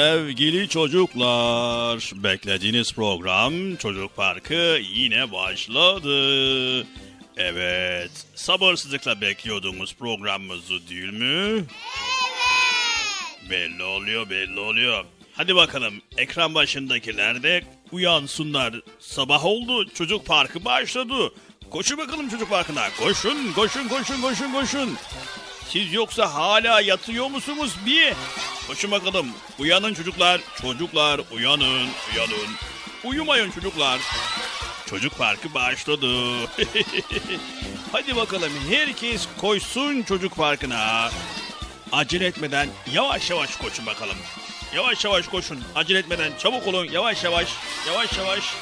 Sevgili çocuklar beklediğiniz program Çocuk Parkı yine başladı. Evet sabırsızlıkla bekliyordunuz programımızı değil mi? Evet. Belli oluyor belli oluyor. Hadi bakalım ekran başındakiler de uyansınlar. Sabah oldu çocuk parkı başladı. Koşun bakalım çocuk parkına. Koşun koşun koşun koşun koşun. Siz yoksa hala yatıyor musunuz bir? Koşun bakalım. Uyanın çocuklar. Çocuklar uyanın uyanın. Uyumayın çocuklar. Çocuk parkı başladı. Hadi bakalım herkes koşsun çocuk parkına. Acele etmeden yavaş yavaş koşun bakalım. Yavaş yavaş koşun. Acele etmeden çabuk olun. Yavaş yavaş. Yavaş yavaş.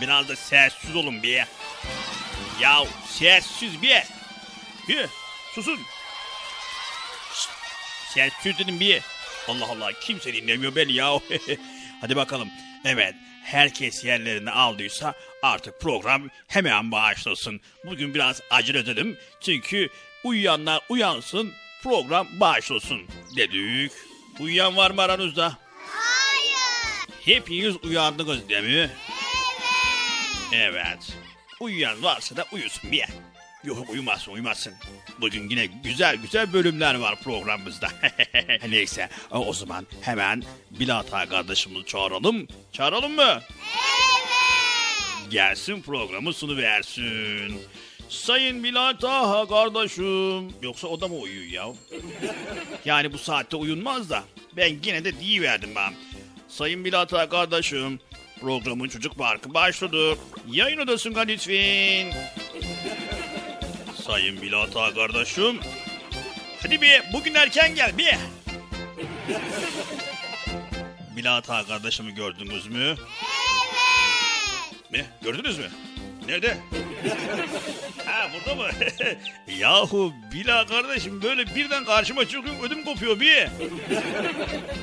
Biraz da sessiz olun bir. Ya sessiz bir. Bir. Susun. Şşt, Sessiz dedim bir. Allah Allah kimse dinlemiyor beni ya. Hadi bakalım. Evet, herkes yerlerini aldıysa artık program hemen başlasın. Bugün biraz acele edelim çünkü uyuyanlar uyansın, program başlasın dedik. Uyuyan var mı aranızda? Hayır. Hepiniz uyandınız değil mi? Evet. Uyuyan varsa da uyusun bir. Yok uyumazsın uyumazsın. Bugün yine güzel güzel bölümler var programımızda. Neyse o zaman hemen Bilata kardeşimizi çağıralım. Çağıralım mı? Evet. Gelsin programı sunu versin. Sayın Bilata kardeşim. Yoksa o da mı uyuyor ya? Yani bu saatte uyunmaz da. Ben yine de verdim ben. Sayın Bilata kardeşim. Programın çocuk parkı başladı. Yayın odasına lütfen. Sayın Bilata kardeşim. Hadi bir bugün erken gel bir. Bilata kardeşimi gördünüz mü? Evet. Ne? Gördünüz mü? Nerede? ha burada mı? Yahu Bila kardeşim böyle birden karşıma çıkıyorum ödüm kopuyor bir.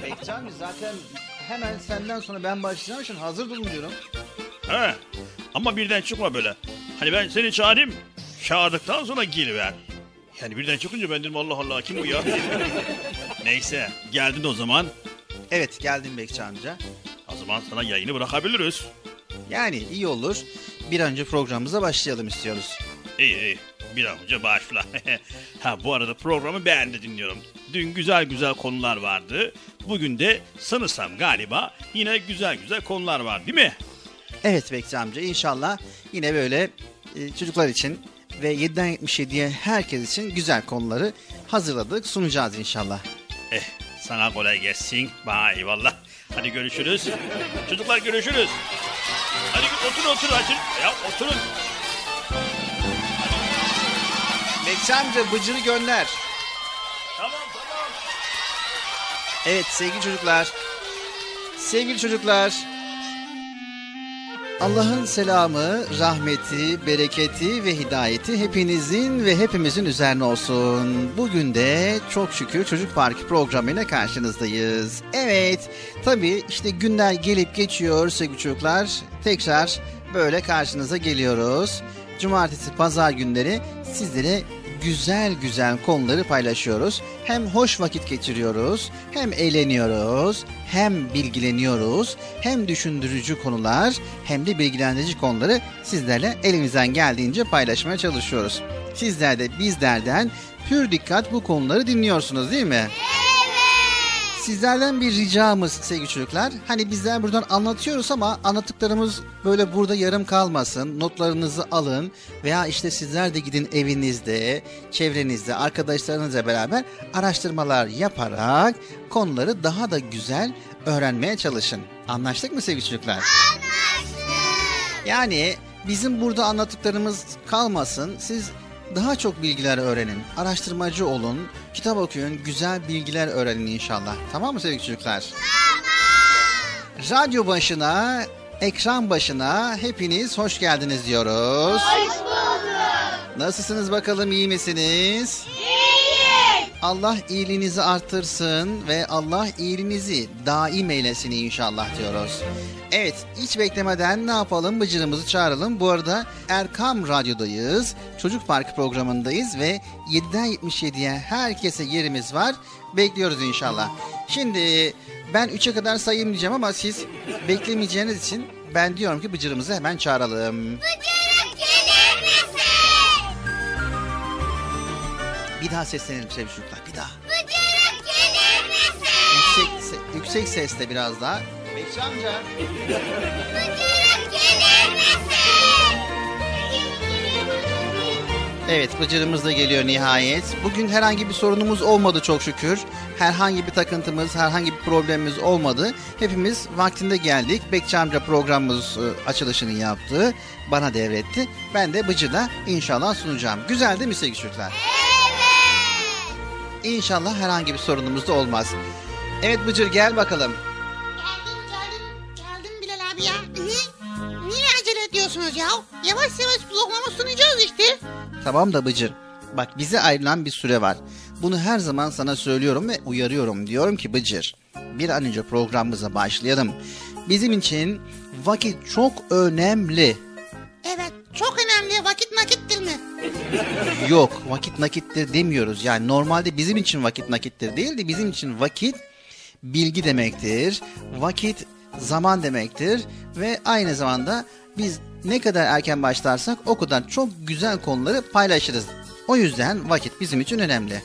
Bekçami zaten hemen senden sonra ben başlayacağım için hazır durun diyorum. Ha. Ama birden çıkma böyle. Hani ben seni çağırayım. Çağırdıktan sonra geliver. Yani birden çıkınca ben dedim Allah Allah kim bu ya? Neyse geldin o zaman. Evet geldim Bekçi amca. O zaman sana yayını bırakabiliriz. Yani iyi olur. Bir an önce programımıza başlayalım istiyoruz. İyi iyi. Bir an önce başla. ha bu arada programı ben de dinliyorum. Dün güzel güzel konular vardı. Bugün de sanırsam galiba yine güzel güzel konular var değil mi? Evet Bekçi amca inşallah yine böyle e, çocuklar için ve 7'den 77'ye herkes için güzel konuları hazırladık sunacağız inşallah. Eh sana kolay gelsin. Bana eyvallah. Hadi görüşürüz. Çocuklar görüşürüz. Hadi otur otur hadi. Ya oturun. Bekçi amca bıcırı gönder. Tamam tamam. Evet sevgili çocuklar. Sevgili çocuklar. Allah'ın selamı, rahmeti, bereketi ve hidayeti hepinizin ve hepimizin üzerine olsun. Bugün de çok şükür Çocuk Parkı programıyla karşınızdayız. Evet, tabii işte günler gelip geçiyor sevgili çocuklar. Tekrar böyle karşınıza geliyoruz. Cumartesi, pazar günleri sizlere güzel güzel konuları paylaşıyoruz. Hem hoş vakit geçiriyoruz, hem eğleniyoruz, hem bilgileniyoruz, hem düşündürücü konular, hem de bilgilendirici konuları sizlerle elimizden geldiğince paylaşmaya çalışıyoruz. Sizler de bizlerden pür dikkat bu konuları dinliyorsunuz değil mi? Sizlerden bir ricamız sevgili çocuklar. Hani bizler buradan anlatıyoruz ama anlattıklarımız böyle burada yarım kalmasın. Notlarınızı alın veya işte sizler de gidin evinizde, çevrenizde, arkadaşlarınızla beraber araştırmalar yaparak konuları daha da güzel öğrenmeye çalışın. Anlaştık mı sevgili çocuklar? Anlaştık. Yani bizim burada anlattıklarımız kalmasın. Siz daha çok bilgiler öğrenin. Araştırmacı olun. Kitap okuyun. Güzel bilgiler öğrenin inşallah. Tamam mı sevgili çocuklar? Tamam. Radyo başına, ekran başına hepiniz hoş geldiniz diyoruz. Hoş bulduk. Nasılsınız bakalım iyi misiniz? İyiyiz. Allah iyiliğinizi artırsın ve Allah iyiliğinizi daim eylesin inşallah diyoruz. Evet hiç beklemeden ne yapalım bıcırımızı çağıralım. Bu arada Erkam Radyo'dayız. Çocuk Parkı programındayız ve 7'den 77'ye herkese yerimiz var. Bekliyoruz inşallah. Şimdi ben 3'e kadar sayayım diyeceğim ama siz beklemeyeceğiniz için ben diyorum ki bıcırımızı hemen çağıralım. Bıcırık Bir daha seslenelim sevgili çocuklar bir daha. Bıcırık gelir misin? Yüksek, se- yüksek sesle biraz daha. Bekçi amca. Bıcırık gelir misin? Evet Bıcır'ımız da geliyor nihayet. Bugün herhangi bir sorunumuz olmadı çok şükür. Herhangi bir takıntımız, herhangi bir problemimiz olmadı. Hepimiz vaktinde geldik. Bekçi amca programımız e, açılışını yaptı. Bana devretti. Ben de Bıcır'la inşallah sunacağım. Güzel değil mi sevgili çocuklar? İnşallah herhangi bir sorunumuz da olmaz. Evet Bıcır gel bakalım. Geldim geldim geldim Bilal abi ya. Niye, niye acele ediyorsunuz ya? Yavaş yavaş programı sunacağız işte. Tamam da Bıcır. Bak bize ayrılan bir süre var. Bunu her zaman sana söylüyorum ve uyarıyorum. Diyorum ki Bıcır bir an önce programımıza başlayalım. bizim için vakit çok önemli. Evet çok önemli vakit nakittir mi? Yok vakit nakittir demiyoruz. Yani normalde bizim için vakit nakittir değil de bizim için vakit bilgi demektir. Vakit zaman demektir ve aynı zamanda biz ne kadar erken başlarsak o kadar çok güzel konuları paylaşırız. O yüzden vakit bizim için önemli.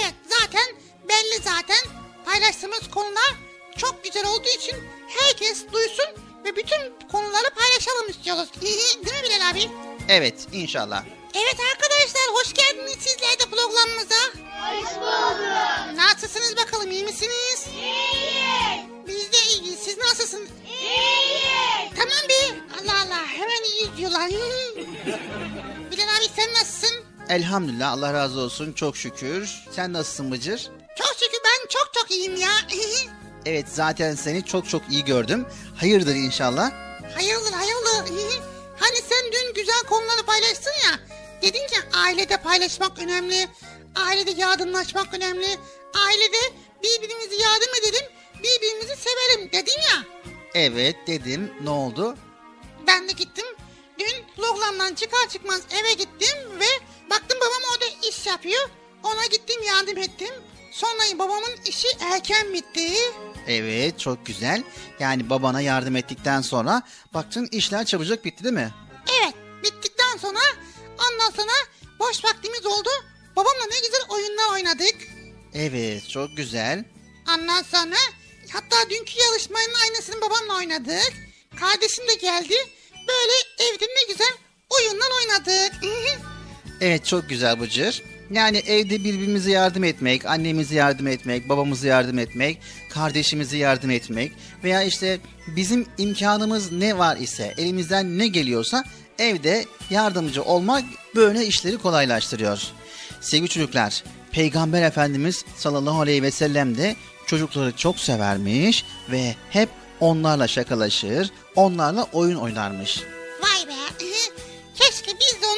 Evet zaten belli zaten paylaştığımız konular çok güzel olduğu için herkes duysun ve bütün konuları paylaşalım istiyoruz. Değil mi Bilal abi? Evet inşallah. Evet arkadaşlar hoş geldiniz sizler de programımıza. Hoş bulduk. Nasılsınız bakalım iyi misiniz? İyiyiz. Biz de iyiyiz. Siz nasılsınız? İyiyiz. Tamam be. Allah Allah hemen iyi diyorlar. Bilal abi sen nasılsın? Elhamdülillah Allah razı olsun çok şükür. Sen nasılsın Bıcır? Çok şükür ben çok çok iyiyim ya. Evet zaten seni çok çok iyi gördüm. Hayırdır inşallah. hayırdır hayırdır. hani sen dün güzel konuları paylaştın ya. Dedin ki ailede paylaşmak önemli. Ailede yardımlaşmak önemli. Ailede birbirimizi yardım edelim. Birbirimizi severim dedin ya. Evet dedim ne oldu? Ben de gittim. Dün programdan çıkar çıkmaz eve gittim ve baktım babam orada iş yapıyor. Ona gittim yardım ettim. Sonra babamın işi erken bitti. Evet çok güzel. Yani babana yardım ettikten sonra baktın işler çabucak bitti değil mi? Evet bittikten sonra ondan sonra boş vaktimiz oldu. Babamla ne güzel oyunlar oynadık. Evet çok güzel. Ondan sonra hatta dünkü yarışmanın aynısını babamla oynadık. Kardeşim de geldi. Böyle evde ne güzel oyunlar oynadık. Evet çok güzel Bıcır. Yani evde birbirimize yardım etmek, annemize yardım etmek, babamıza yardım etmek, kardeşimize yardım etmek veya işte bizim imkanımız ne var ise, elimizden ne geliyorsa evde yardımcı olmak böyle işleri kolaylaştırıyor. Sevgili çocuklar, Peygamber Efendimiz sallallahu aleyhi ve sellem de çocukları çok severmiş ve hep onlarla şakalaşır, onlarla oyun oynarmış. Vay be.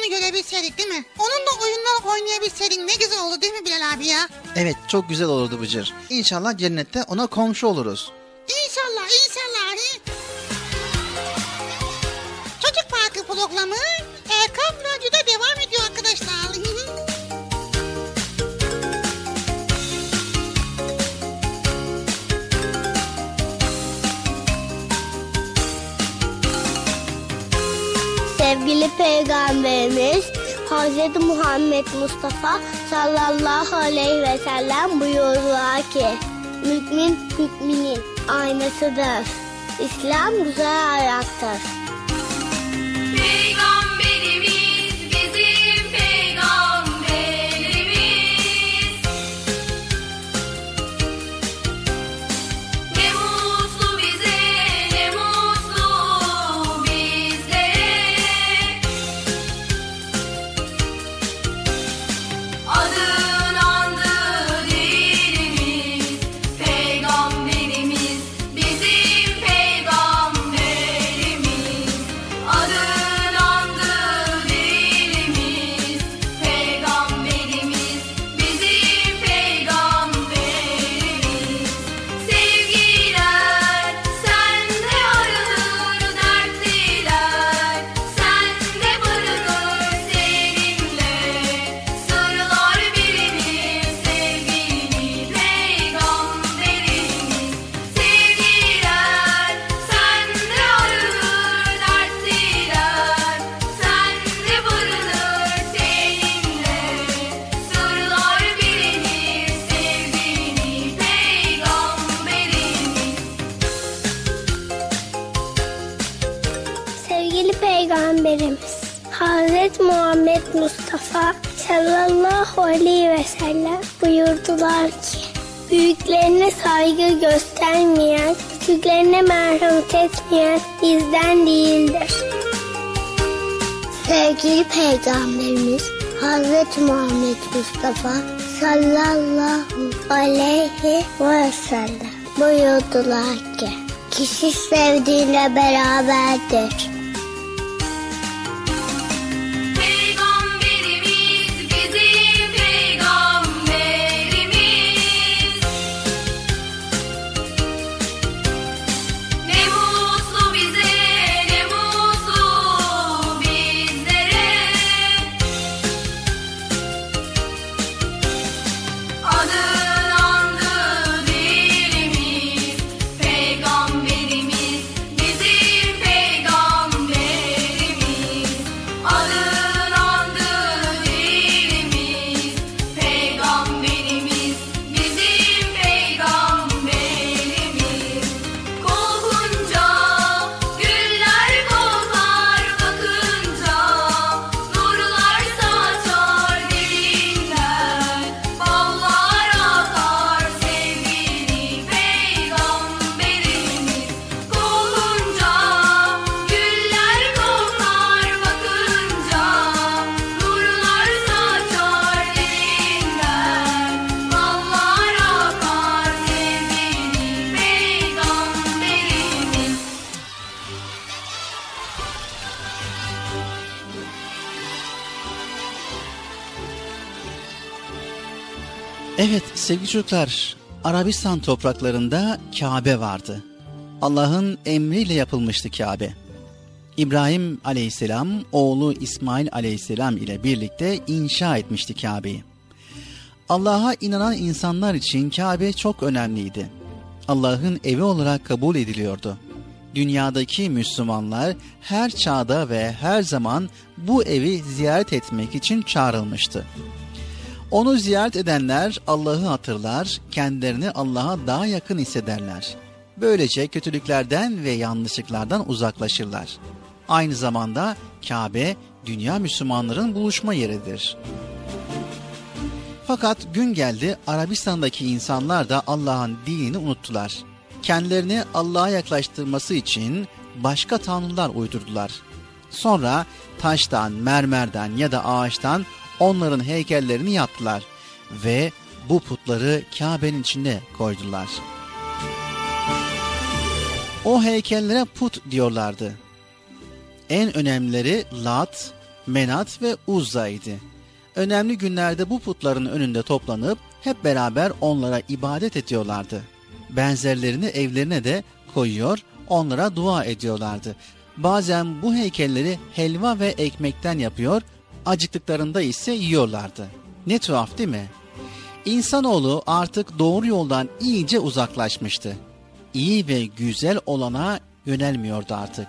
Onu görebilseydik değil mi? Onunla oyunlar oynayabilseydik ne güzel oldu değil mi Bilal abi ya? Evet çok güzel olurdu Bıcır. İnşallah cennette ona komşu oluruz. İnşallah inşallah. Çocuk Parkı programı Erkam Radyo'da devam ediyor Sevgili Peygamberimiz Hz. Muhammed Mustafa sallallahu aleyhi ve sellem buyurdular ki Mümin müminin aynasıdır. İslam güzel ayaktır. Peygamberimiz Sevgili Peygamberimiz Hz. Muhammed Mustafa sallallahu aleyhi ve sellem buyurdular ki Büyüklerine saygı göstermeyen, küçüklerine merhamet etmeyen bizden değildir. Sevgili Peygamberimiz Hz. Muhammed Mustafa sallallahu aleyhi ve sellem buyurdular ki Kişi sevdiğiyle beraberdir. Sevgili çocuklar, Arabistan topraklarında Kabe vardı. Allah'ın emriyle yapılmıştı Kabe. İbrahim aleyhisselam oğlu İsmail aleyhisselam ile birlikte inşa etmişti Kabe'yi. Allah'a inanan insanlar için Kabe çok önemliydi. Allah'ın evi olarak kabul ediliyordu. Dünyadaki Müslümanlar her çağda ve her zaman bu evi ziyaret etmek için çağrılmıştı. Onu ziyaret edenler Allah'ı hatırlar, kendilerini Allah'a daha yakın hissederler. Böylece kötülüklerden ve yanlışlıklardan uzaklaşırlar. Aynı zamanda Kabe dünya Müslümanların buluşma yeridir. Fakat gün geldi Arabistan'daki insanlar da Allah'ın dinini unuttular. Kendilerini Allah'a yaklaştırması için başka tanrılar uydurdular. Sonra taştan, mermerden ya da ağaçtan onların heykellerini yaptılar ve bu putları Kabe'nin içine koydular. O heykellere put diyorlardı. En önemlileri Lat, Menat ve Uzza idi. Önemli günlerde bu putların önünde toplanıp hep beraber onlara ibadet ediyorlardı. Benzerlerini evlerine de koyuyor, onlara dua ediyorlardı. Bazen bu heykelleri helva ve ekmekten yapıyor, acıktıklarında ise yiyorlardı. Ne tuhaf değil mi? İnsanoğlu artık doğru yoldan iyice uzaklaşmıştı. İyi ve güzel olana yönelmiyordu artık.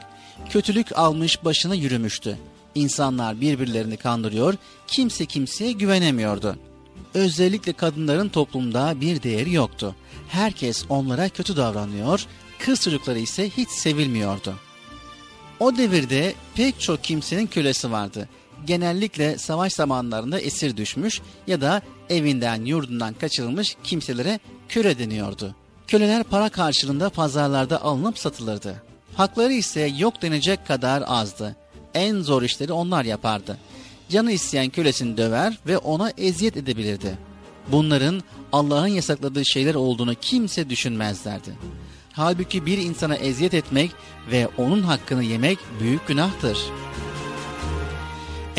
Kötülük almış başını yürümüştü. İnsanlar birbirlerini kandırıyor, kimse kimseye güvenemiyordu. Özellikle kadınların toplumda bir değeri yoktu. Herkes onlara kötü davranıyor, kız çocukları ise hiç sevilmiyordu. O devirde pek çok kimsenin kölesi vardı. Genellikle savaş zamanlarında esir düşmüş ya da evinden yurdundan kaçırılmış kimselere köle deniyordu. Köleler para karşılığında pazarlarda alınıp satılırdı. Hakları ise yok denecek kadar azdı. En zor işleri onlar yapardı. Canı isteyen kölesini döver ve ona eziyet edebilirdi. Bunların Allah'ın yasakladığı şeyler olduğunu kimse düşünmezlerdi. Halbuki bir insana eziyet etmek ve onun hakkını yemek büyük günahtır.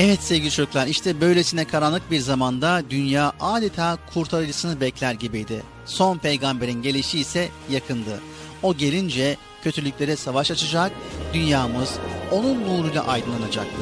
Evet sevgili çocuklar işte böylesine karanlık bir zamanda dünya adeta kurtarıcısını bekler gibiydi. Son peygamberin gelişi ise yakındı. O gelince kötülüklere savaş açacak, dünyamız onun nuruyla aydınlanacaktı.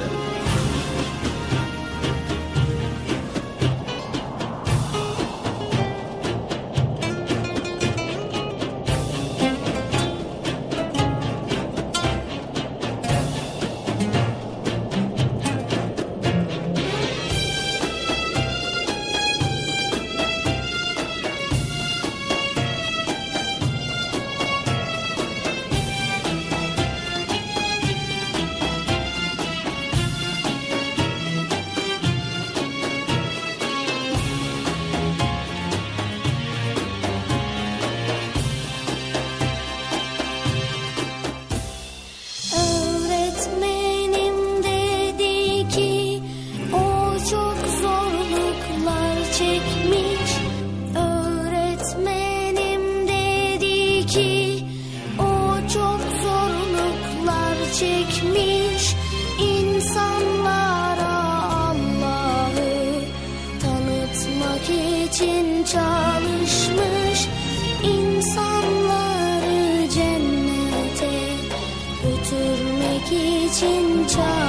Götürmek için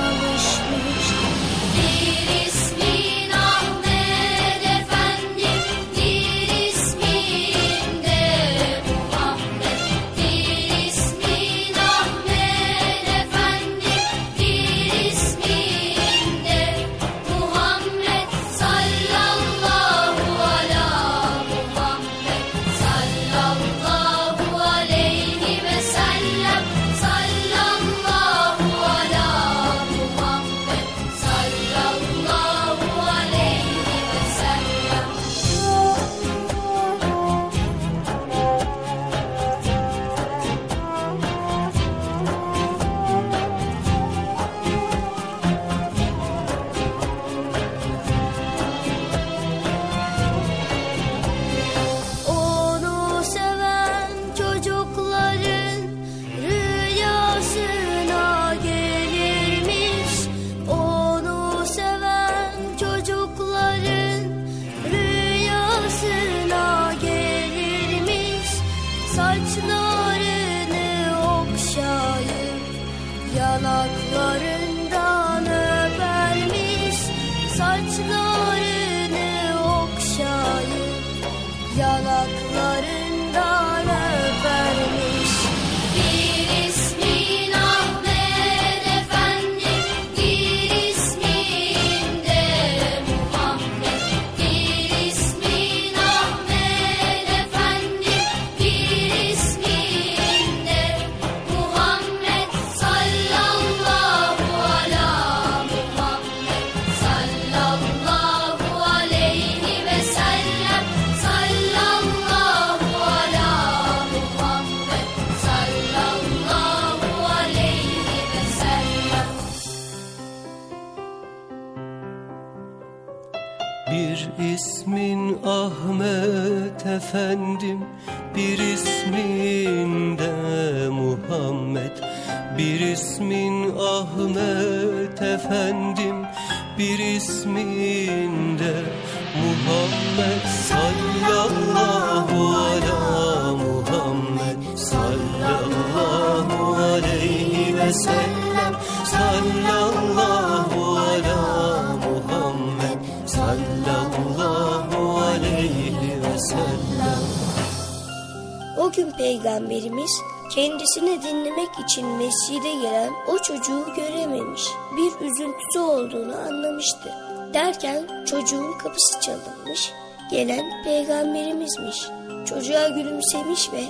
mescide gelen o çocuğu görememiş. Bir üzüntüsü olduğunu anlamıştı. Derken çocuğun kapısı çalınmış. Gelen peygamberimizmiş. Çocuğa gülümsemiş ve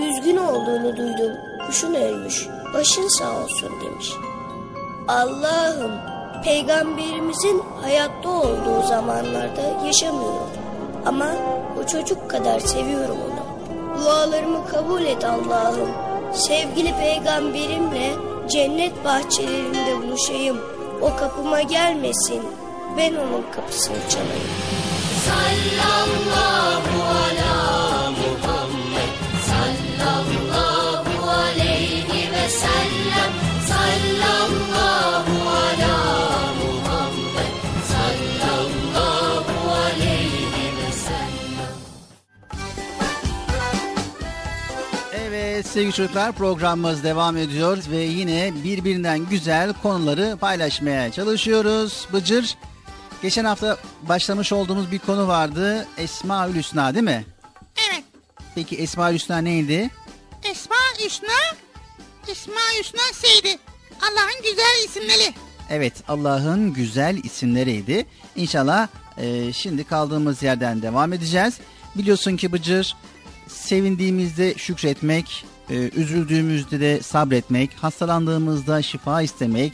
üzgün olduğunu duydum. Kuşun ölmüş. Başın sağ olsun demiş. Allah'ım peygamberimizin hayatta olduğu zamanlarda yaşamıyorum. Ama o çocuk kadar seviyorum onu. Dualarımı kabul et Allah'ım. Sevgili peygamberimle cennet bahçelerinde buluşayım. O kapıma gelmesin. Ben onun kapısını çalayım. Sallallahu sevgili çocuklar programımız devam ediyor ve yine birbirinden güzel konuları paylaşmaya çalışıyoruz. Bıcır, geçen hafta başlamış olduğumuz bir konu vardı. Esmaül Hüsna değil mi? Evet. Peki Esmaül Hüsna neydi? Esma Hüsna, Esma Hüsna Seydi. Allah'ın güzel isimleri. Evet Allah'ın güzel isimleriydi. İnşallah e, şimdi kaldığımız yerden devam edeceğiz. Biliyorsun ki Bıcır sevindiğimizde şükretmek, e, üzüldüğümüzde de sabretmek, hastalandığımızda şifa istemek,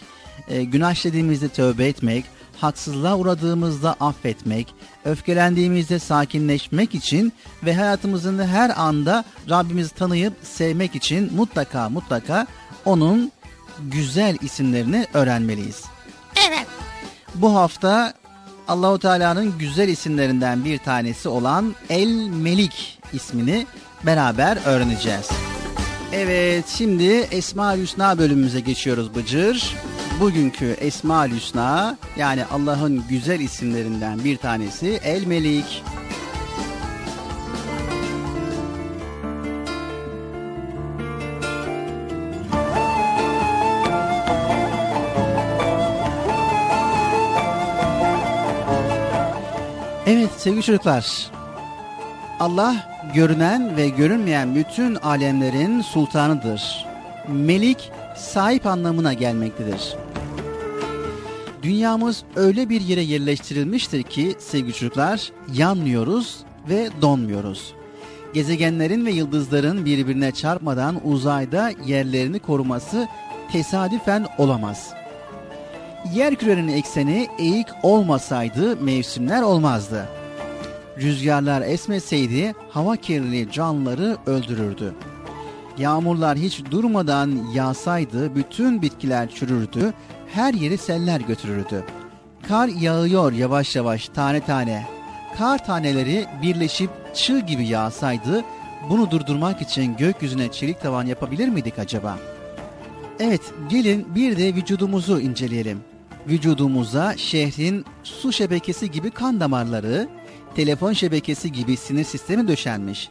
e, günah işlediğimizde tövbe etmek, haksızlığa uğradığımızda affetmek, öfkelendiğimizde sakinleşmek için ve hayatımızın her anda Rabbimizi tanıyıp sevmek için mutlaka mutlaka onun güzel isimlerini öğrenmeliyiz. Evet. Bu hafta Allahu Teala'nın güzel isimlerinden bir tanesi olan El Melik ismini beraber öğreneceğiz. Evet şimdi Esma Hüsna bölümümüze geçiyoruz Bıcır. Bugünkü Esma Hüsna yani Allah'ın güzel isimlerinden bir tanesi El Melik. Evet sevgili çocuklar. Allah görünen ve görünmeyen bütün alemlerin sultanıdır. Melik sahip anlamına gelmektedir. Dünyamız öyle bir yere yerleştirilmiştir ki sevgili çocuklar yanmıyoruz ve donmuyoruz. Gezegenlerin ve yıldızların birbirine çarpmadan uzayda yerlerini koruması tesadüfen olamaz. Yer kürenin ekseni eğik olmasaydı mevsimler olmazdı. Rüzgarlar esmeseydi hava kirliliği canlıları öldürürdü. Yağmurlar hiç durmadan yağsaydı bütün bitkiler çürürdü, her yeri seller götürürdü. Kar yağıyor yavaş yavaş tane tane. Kar taneleri birleşip çığ gibi yağsaydı bunu durdurmak için gökyüzüne çelik tavan yapabilir miydik acaba? Evet, gelin bir de vücudumuzu inceleyelim. Vücudumuza şehrin su şebekesi gibi kan damarları, telefon şebekesi gibi sinir sistemi döşenmiş.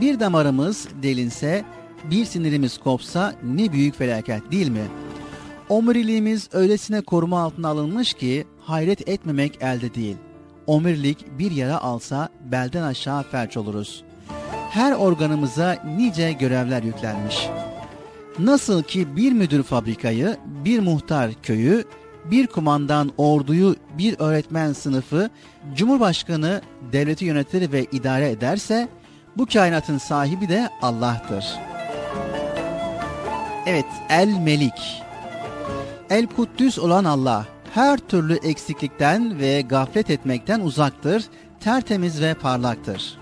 Bir damarımız delinse, bir sinirimiz kopsa ne büyük felaket değil mi? Omuriliğimiz öylesine koruma altına alınmış ki hayret etmemek elde değil. Omurilik bir yara alsa belden aşağı felç oluruz. Her organımıza nice görevler yüklenmiş. Nasıl ki bir müdür fabrikayı, bir muhtar köyü, bir kumandan orduyu, bir öğretmen sınıfı, cumhurbaşkanı devleti yönetir ve idare ederse, bu kainatın sahibi de Allah'tır. Evet, El Melik. El Kuddüs olan Allah, her türlü eksiklikten ve gaflet etmekten uzaktır, tertemiz ve parlaktır.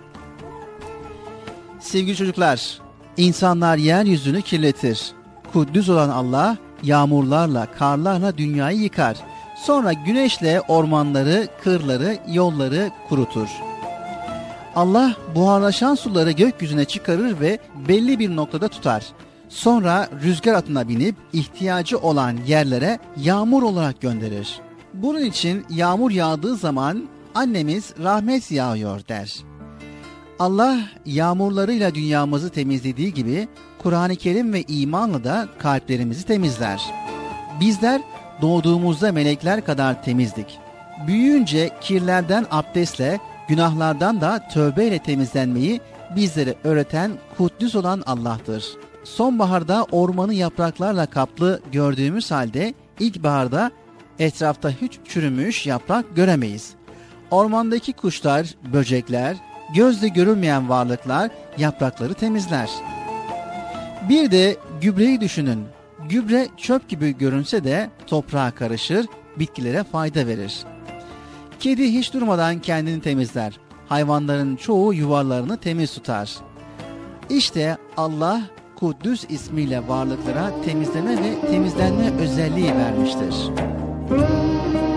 Sevgili çocuklar, insanlar yeryüzünü kirletir. Kuddüs olan Allah yağmurlarla, karlarla dünyayı yıkar. Sonra güneşle ormanları, kırları, yolları kurutur. Allah buharlaşan suları gökyüzüne çıkarır ve belli bir noktada tutar. Sonra rüzgar atına binip ihtiyacı olan yerlere yağmur olarak gönderir. Bunun için yağmur yağdığı zaman annemiz rahmet yağıyor der. Allah yağmurlarıyla dünyamızı temizlediği gibi Kur'an-ı Kerim ve imanla da kalplerimizi temizler. Bizler doğduğumuzda melekler kadar temizdik. Büyüyünce kirlerden abdestle, günahlardan da tövbeyle temizlenmeyi bizlere öğreten kuddüs olan Allah'tır. Sonbaharda ormanı yapraklarla kaplı gördüğümüz halde ilkbaharda etrafta hiç çürümüş yaprak göremeyiz. Ormandaki kuşlar, böcekler, gözle görülmeyen varlıklar yaprakları temizler. Bir de gübreyi düşünün. Gübre çöp gibi görünse de toprağa karışır, bitkilere fayda verir. Kedi hiç durmadan kendini temizler. Hayvanların çoğu yuvarlarını temiz tutar. İşte Allah Kuddüs ismiyle varlıklara temizleme ve temizlenme özelliği vermiştir. Yer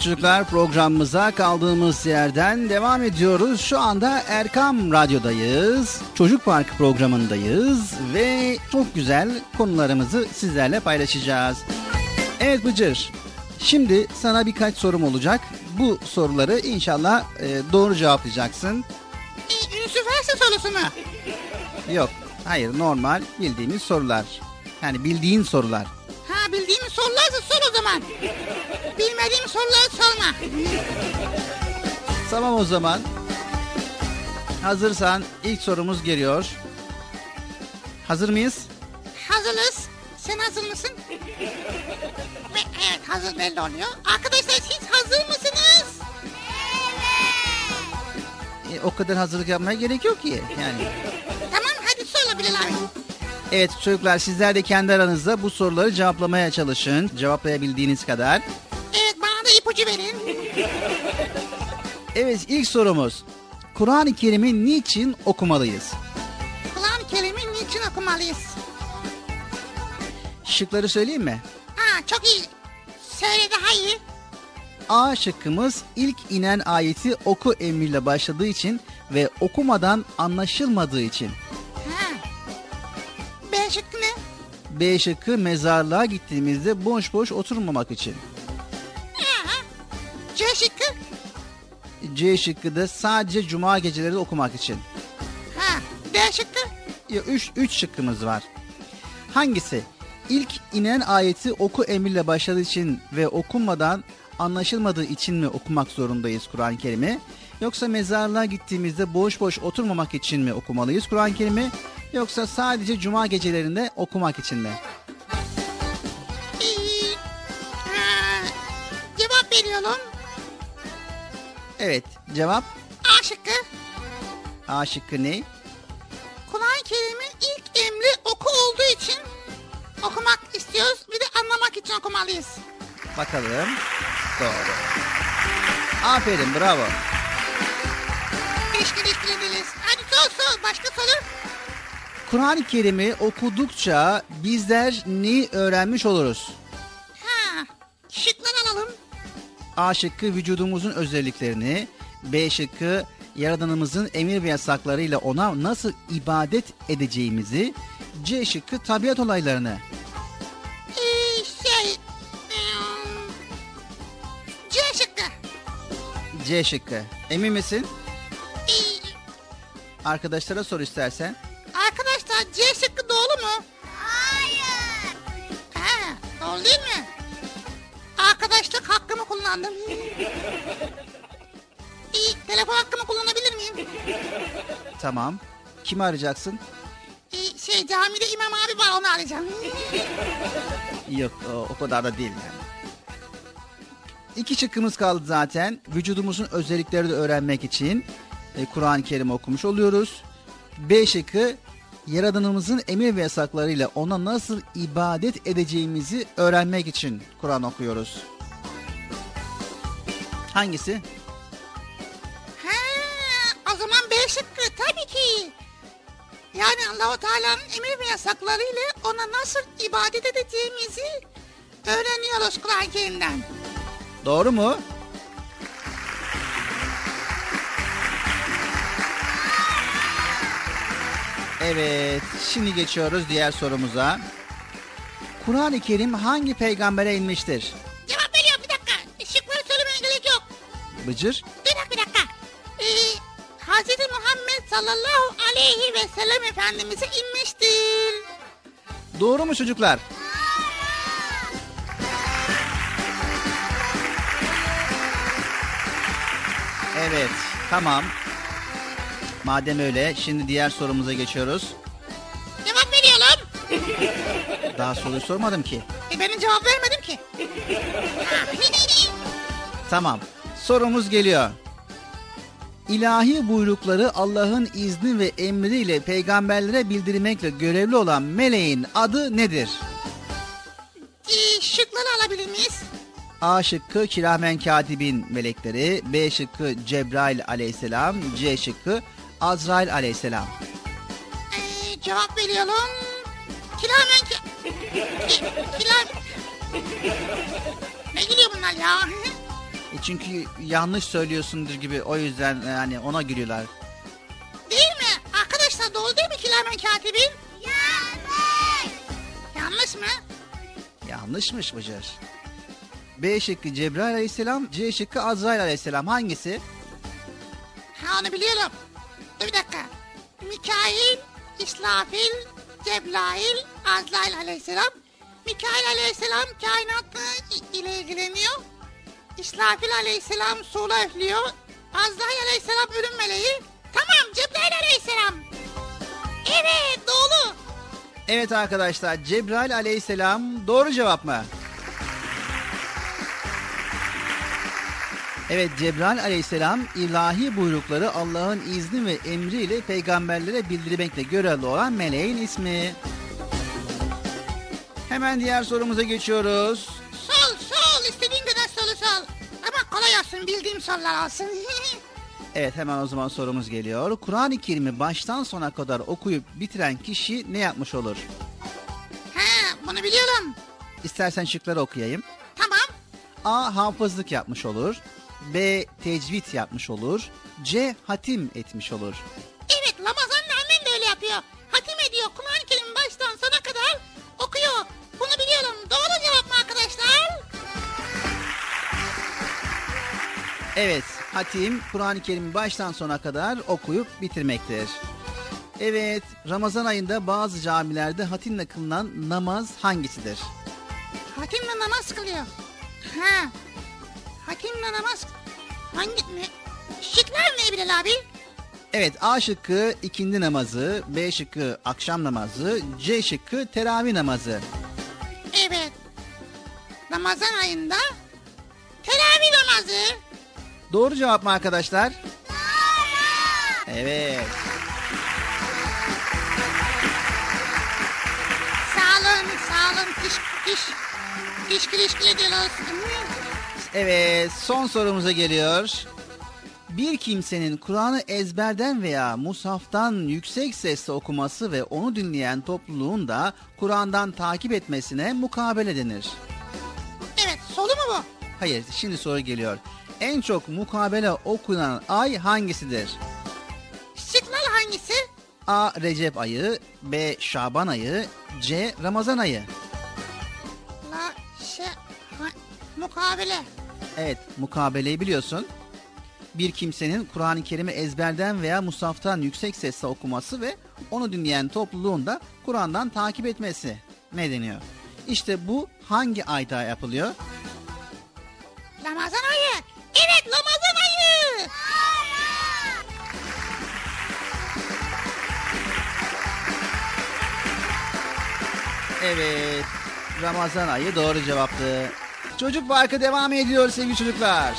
sevgili çocuklar programımıza kaldığımız yerden devam ediyoruz. Şu anda Erkam Radyo'dayız. Çocuk Park programındayız ve çok güzel konularımızı sizlerle paylaşacağız. Evet Bıcır, şimdi sana birkaç sorum olacak. Bu soruları inşallah e, doğru cevaplayacaksın. Erse sorusu mu? Yok, hayır normal bildiğimiz sorular. Yani bildiğin sorular. Ha bildiğimiz sorularsa sor o zaman. Bilmediğim soruları sorma. Tamam o zaman. Hazırsan ilk sorumuz geliyor. Hazır mıyız? Hazırız. Sen hazır mısın? Ve evet hazır belli oluyor. Arkadaşlar siz hazır mısınız? E, o kadar hazırlık yapmaya gerek yok ki. Yani. Tamam hadi Bilal abi. Evet çocuklar sizler de kendi aranızda bu soruları cevaplamaya çalışın. Cevaplayabildiğiniz kadar. Evet bana da ipucu verin. Evet ilk sorumuz. Kur'an-ı Kerim'i niçin okumalıyız? Kur'an-ı Kerim'i niçin okumalıyız? Şıkları söyleyeyim mi? Ha çok iyi. Söyle daha iyi. A şıkkımız ilk inen ayeti oku emriyle başladığı için ve okumadan anlaşılmadığı için. Ha. B şıkkı ne? B şıkkı mezarlığa gittiğimizde boş boş oturmamak için. C şıkkı? C şıkkı da sadece cuma geceleri okumak için. Ha. D şıkkı? Ya üç, üç şıkkımız var. Hangisi? İlk inen ayeti oku emriyle başladığı için ve okunmadan anlaşılmadığı için mi okumak zorundayız Kur'an-ı Kerim'i? Yoksa mezarlığa gittiğimizde boş boş oturmamak için mi okumalıyız Kur'an-ı Kerim'i? Yoksa sadece cuma gecelerinde okumak için mi? Ee, ha. Cevap veriyorum. Evet, cevap A şıkkı. A şıkkı ne? Kur'an-ı Kerim'in ilk emri oku olduğu için okumak istiyoruz. Bir de anlamak için okumalıyız. Bakalım. Doğru. Aferin, bravo. Kur'an-ı Kerim'i okudukça bizler neyi öğrenmiş oluruz? Ha. Şıklar alalım. A şıkkı vücudumuzun özelliklerini, B şıkkı yaradanımızın emir ve yasaklarıyla ona nasıl ibadet edeceğimizi, C şıkkı tabiat olaylarını. Ee, şey... hmm, C şıkkı. C şıkkı. Emin misin? Ee, Arkadaşlara sor istersen. C şıkkı doğru mu? Hayır. Ha, doğru değil mi? Arkadaşlık hakkımı kullandım. İyi, telefon hakkımı kullanabilir miyim? Tamam. Kimi arayacaksın? Ee, şey camide imam abi var onu arayacağım. Yok o, o kadar da değil yani. İki şıkkımız kaldı zaten. Vücudumuzun özelliklerini öğrenmek için e, Kur'an-ı Kerim okumuş oluyoruz. B şıkkı Yaradanımızın emir ve yasaklarıyla ona nasıl ibadet edeceğimizi öğrenmek için Kur'an okuyoruz. Hangisi? Ha, o zaman B şıkkı tabii ki. Yani Allahu Teala'nın emir ve yasaklarıyla ona nasıl ibadet edeceğimizi öğreniyoruz Kur'an-ı Kerim'den. Doğru mu? Evet, şimdi geçiyoruz diğer sorumuza. Kur'an-ı Kerim hangi peygambere inmiştir? Cevap veriyorum bir dakika. Şıkları söylemeye gerek yok. Bıcır? Bir dakika bir dakika. Ee, Hz. Muhammed sallallahu aleyhi ve sellem Efendimiz'e inmiştir. Doğru mu çocuklar? Evet, tamam. Madem öyle, şimdi diğer sorumuza geçiyoruz. Cevap veriyorum. Daha soruyu sormadım ki. E ben cevap vermedim ki. Tamam. Sorumuz geliyor. İlahi buyrukları Allah'ın izni ve emriyle peygamberlere bildirmekle görevli olan meleğin adı nedir? Ee, şıkları alabilir miyiz? A şıkkı kiramen katibin melekleri, B şıkkı Cebrail aleyhisselam, C şıkkı Azrail aleyhisselam. Ee, cevap veriyorum. Kilamen ki... ki kilam... Ne gülüyor bunlar ya? E çünkü yanlış söylüyorsundur gibi o yüzden yani ona gülüyorlar. Değil mi? Arkadaşlar doğru değil mi Kilamen Katibin? Yanlış. Yanlış mı? Yanlışmış Bıcır. B şıkkı Cebrail aleyhisselam, C şıkkı Azrail aleyhisselam hangisi? Ha onu biliyorum. Dur bir dakika. Mikail, İsrafil, Cebrail, Azrail aleyhisselam. Mikail aleyhisselam kainatla ile ilgileniyor. İsrafil aleyhisselam sula üflüyor. Azrail aleyhisselam ölüm meleği. Tamam Cebrail aleyhisselam. Evet doğru. Evet arkadaşlar Cebrail aleyhisselam doğru cevap mı? Evet Cebrail aleyhisselam ilahi buyrukları Allah'ın izni ve emriyle peygamberlere bildirmekle görevli olan meleğin ismi. Hemen diğer sorumuza geçiyoruz. Sol sol istediğin kadar soru sor. Ama kolay olsun bildiğim sorular olsun. Evet hemen o zaman sorumuz geliyor. Kur'an-ı Kerim'i baştan sona kadar okuyup bitiren kişi ne yapmış olur? ha bunu biliyorum. İstersen şıkları okuyayım. Tamam. A. Hafızlık yapmış olur. B. Tecvid yapmış olur. C. Hatim etmiş olur. Evet Ramazan'la annem de öyle yapıyor. Hatim ediyor. Kur'an-ı Kerim baştan sona kadar okuyor. Bunu biliyorum. Doğru cevap mı arkadaşlar? Evet, hatim Kur'an-ı Kerim'i baştan sona kadar okuyup bitirmektir. Evet, Ramazan ayında bazı camilerde hatimle kılınan namaz hangisidir? Hatimle namaz kılıyor. Ha. Hatimle namaz hangi ne? Şıklar ne Bilal abi? Evet, A şıkkı ikindi namazı, B şıkkı akşam namazı, C şıkkı teravih namazı. Evet. Ramazan ayında teravih namazı. Doğru cevap mı arkadaşlar? Evet. Sağ olun, sağ olun. Diş, diş, diş güreşkili ediyoruz. Evet, son sorumuza geliyor. Bir kimsenin Kur'an'ı ezberden veya mushaftan yüksek sesle okuması ve onu dinleyen topluluğun da Kur'an'dan takip etmesine mukabele denir. Evet, solu mu bu? Hayır, şimdi soru geliyor. En çok mukabele okunan ay hangisidir? Şıklar hangisi? A. Recep ayı, B. Şaban ayı, C. Ramazan ayı. La şey ha, mukabele. Evet, mukabeleyi biliyorsun. Bir kimsenin Kur'an-ı Kerim'i ezberden veya musaftan yüksek sesle okuması ve onu dinleyen topluluğun da Kur'an'dan takip etmesi ne deniyor? İşte bu hangi ayda yapılıyor? Ramazan ayı. Evet Ramazan ayı. Evet, Ramazan ayı doğru cevaptı. Çocuk Parkı devam ediyor sevgili çocuklar.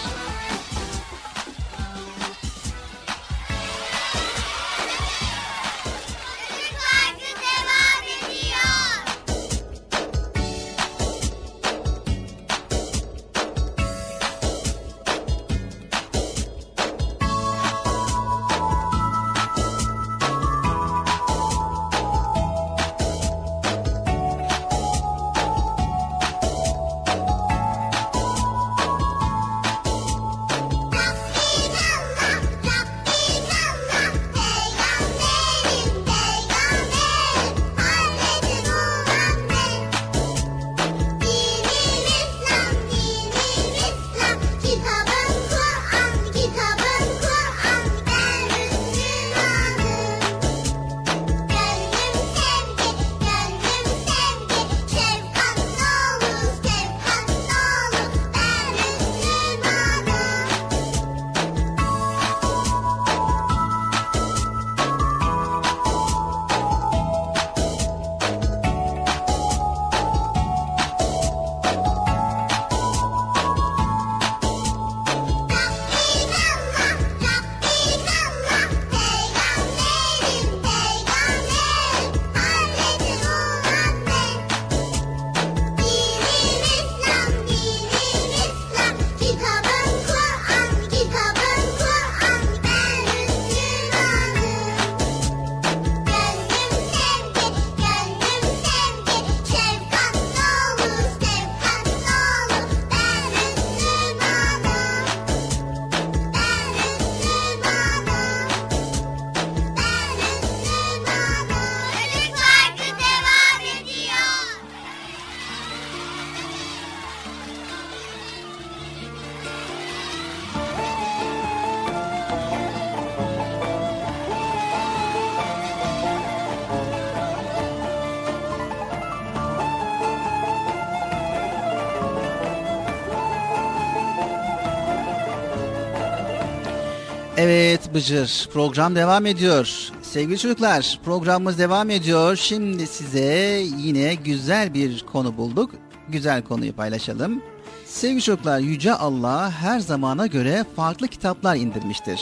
Evet Bıcır program devam ediyor. Sevgili çocuklar programımız devam ediyor. Şimdi size yine güzel bir konu bulduk. Güzel konuyu paylaşalım. Sevgili çocuklar Yüce Allah her zamana göre farklı kitaplar indirmiştir.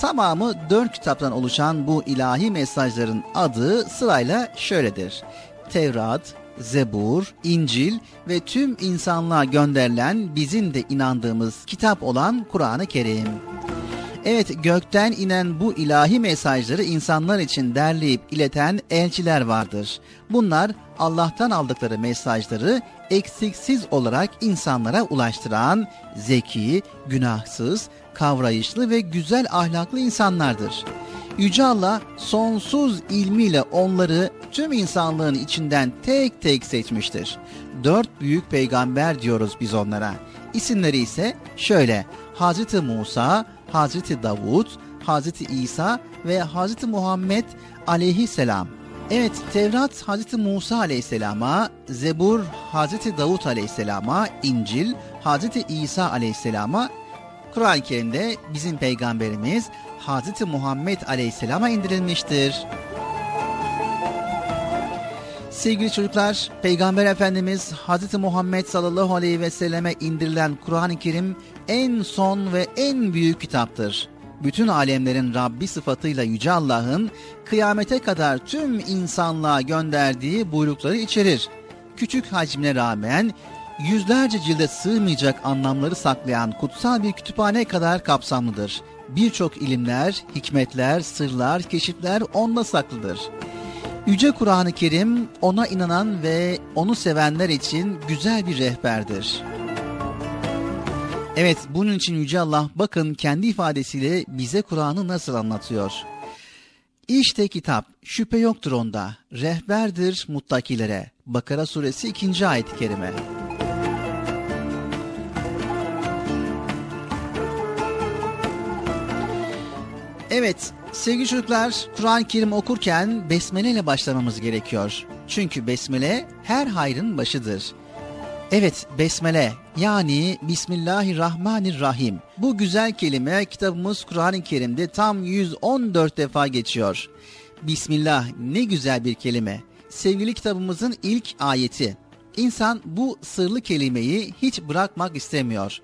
Tamamı dört kitaptan oluşan bu ilahi mesajların adı sırayla şöyledir. Tevrat, Zebur, İncil ve tüm insanlığa gönderilen bizim de inandığımız kitap olan Kur'an-ı Kerim. Evet gökten inen bu ilahi mesajları insanlar için derleyip ileten elçiler vardır. Bunlar Allah'tan aldıkları mesajları eksiksiz olarak insanlara ulaştıran zeki, günahsız, kavrayışlı ve güzel ahlaklı insanlardır. Yüce Allah sonsuz ilmiyle onları tüm insanlığın içinden tek tek seçmiştir. Dört büyük peygamber diyoruz biz onlara. İsimleri ise şöyle Hazreti Musa, Hazreti Davud, Hazreti İsa ve Hazreti Muhammed aleyhisselam. Evet Tevrat Hazreti Musa aleyhisselama, Zebur Hazreti Davud aleyhisselama, İncil Hazreti İsa aleyhisselama, Kur'an-ı Kerim'de bizim peygamberimiz Hazreti Muhammed aleyhisselama indirilmiştir. Sevgili çocuklar, Peygamber Efendimiz Hazreti Muhammed sallallahu aleyhi ve selleme indirilen Kur'an-ı Kerim en son ve en büyük kitaptır. Bütün alemlerin Rabbi sıfatıyla Yüce Allah'ın kıyamete kadar tüm insanlığa gönderdiği buyrukları içerir. Küçük hacmine rağmen yüzlerce cilde sığmayacak anlamları saklayan kutsal bir kütüphane kadar kapsamlıdır. Birçok ilimler, hikmetler, sırlar, keşifler onda saklıdır. Yüce Kur'an-ı Kerim ona inanan ve onu sevenler için güzel bir rehberdir. Evet bunun için Yüce Allah bakın kendi ifadesiyle bize Kur'an'ı nasıl anlatıyor. İşte kitap şüphe yoktur onda rehberdir muttakilere. Bakara suresi 2. ayet-i kerime. Evet sevgili çocuklar Kur'an-ı Kerim okurken besmele ile başlamamız gerekiyor. Çünkü besmele her hayrın başıdır. Evet besmele yani Bismillahirrahmanirrahim. Bu güzel kelime kitabımız Kur'an-ı Kerim'de tam 114 defa geçiyor. Bismillah ne güzel bir kelime. Sevgili kitabımızın ilk ayeti. İnsan bu sırlı kelimeyi hiç bırakmak istemiyor.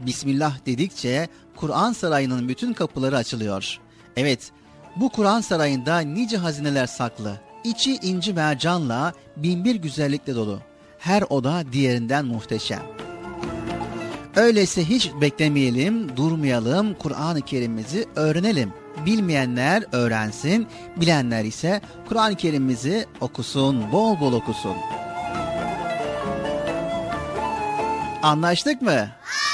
Bismillah dedikçe Kur'an sarayının bütün kapıları açılıyor. Evet, bu Kur'an sarayında nice hazineler saklı. İçi inci mercanla binbir güzellikle dolu. Her oda diğerinden muhteşem. Öyleyse hiç beklemeyelim, durmayalım, Kur'an-ı Kerim'imizi öğrenelim. Bilmeyenler öğrensin, bilenler ise Kur'an-ı Kerim'imizi okusun, bol bol okusun. Anlaştık mı? Çocuk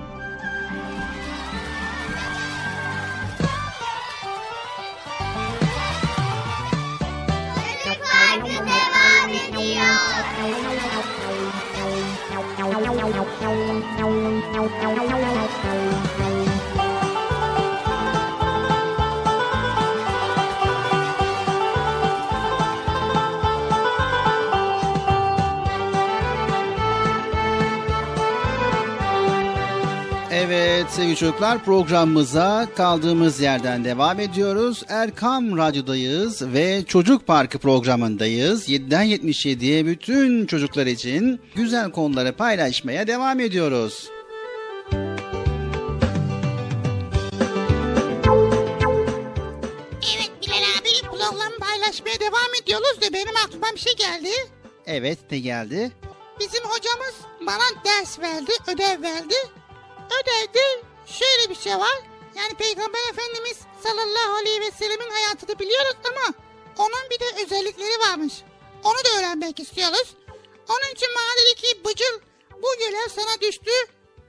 Çocuklar programımıza kaldığımız yerden devam ediyoruz. Erkam Radyo'dayız ve Çocuk Parkı programındayız. 7'den 77'ye bütün çocuklar için güzel konuları paylaşmaya devam ediyoruz. Evet Bilal abi programı paylaşmaya devam ediyoruz da benim aklıma bir şey geldi. Evet ne geldi? Bizim hocamız bana ders verdi, ödev verdi. Ödevde şöyle bir şey var. Yani Peygamber Efendimiz sallallahu aleyhi ve sellemin hayatını biliyoruz ama onun bir de özellikleri varmış. Onu da öğrenmek istiyoruz. Onun için bana dedi ki Bıcıl bu görev sana düştü.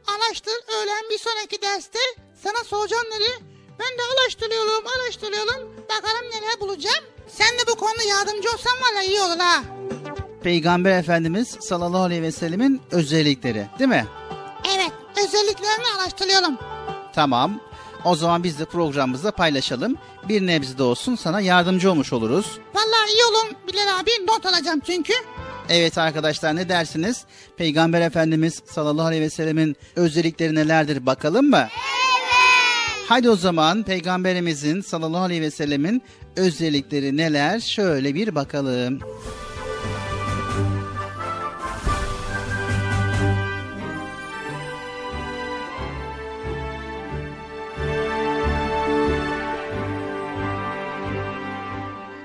Araştır öğlen bir sonraki derste sana soracağım. Ben de araştırıyorum araştırıyorum bakalım neler bulacağım. Sen de bu konuda yardımcı olsan valla iyi olur ha. Peygamber Efendimiz sallallahu aleyhi ve sellemin özellikleri değil mi? Özelliklerini araştırıyorum. Tamam. O zaman biz de programımızda paylaşalım. Bir nebze de olsun sana yardımcı olmuş oluruz. Vallahi iyi olun Bilal abi not alacağım çünkü. Evet arkadaşlar ne dersiniz? Peygamber Efendimiz sallallahu aleyhi ve sellemin özellikleri nelerdir bakalım mı? Evet. Hadi o zaman Peygamberimizin sallallahu aleyhi ve sellemin özellikleri neler? Şöyle bir bakalım.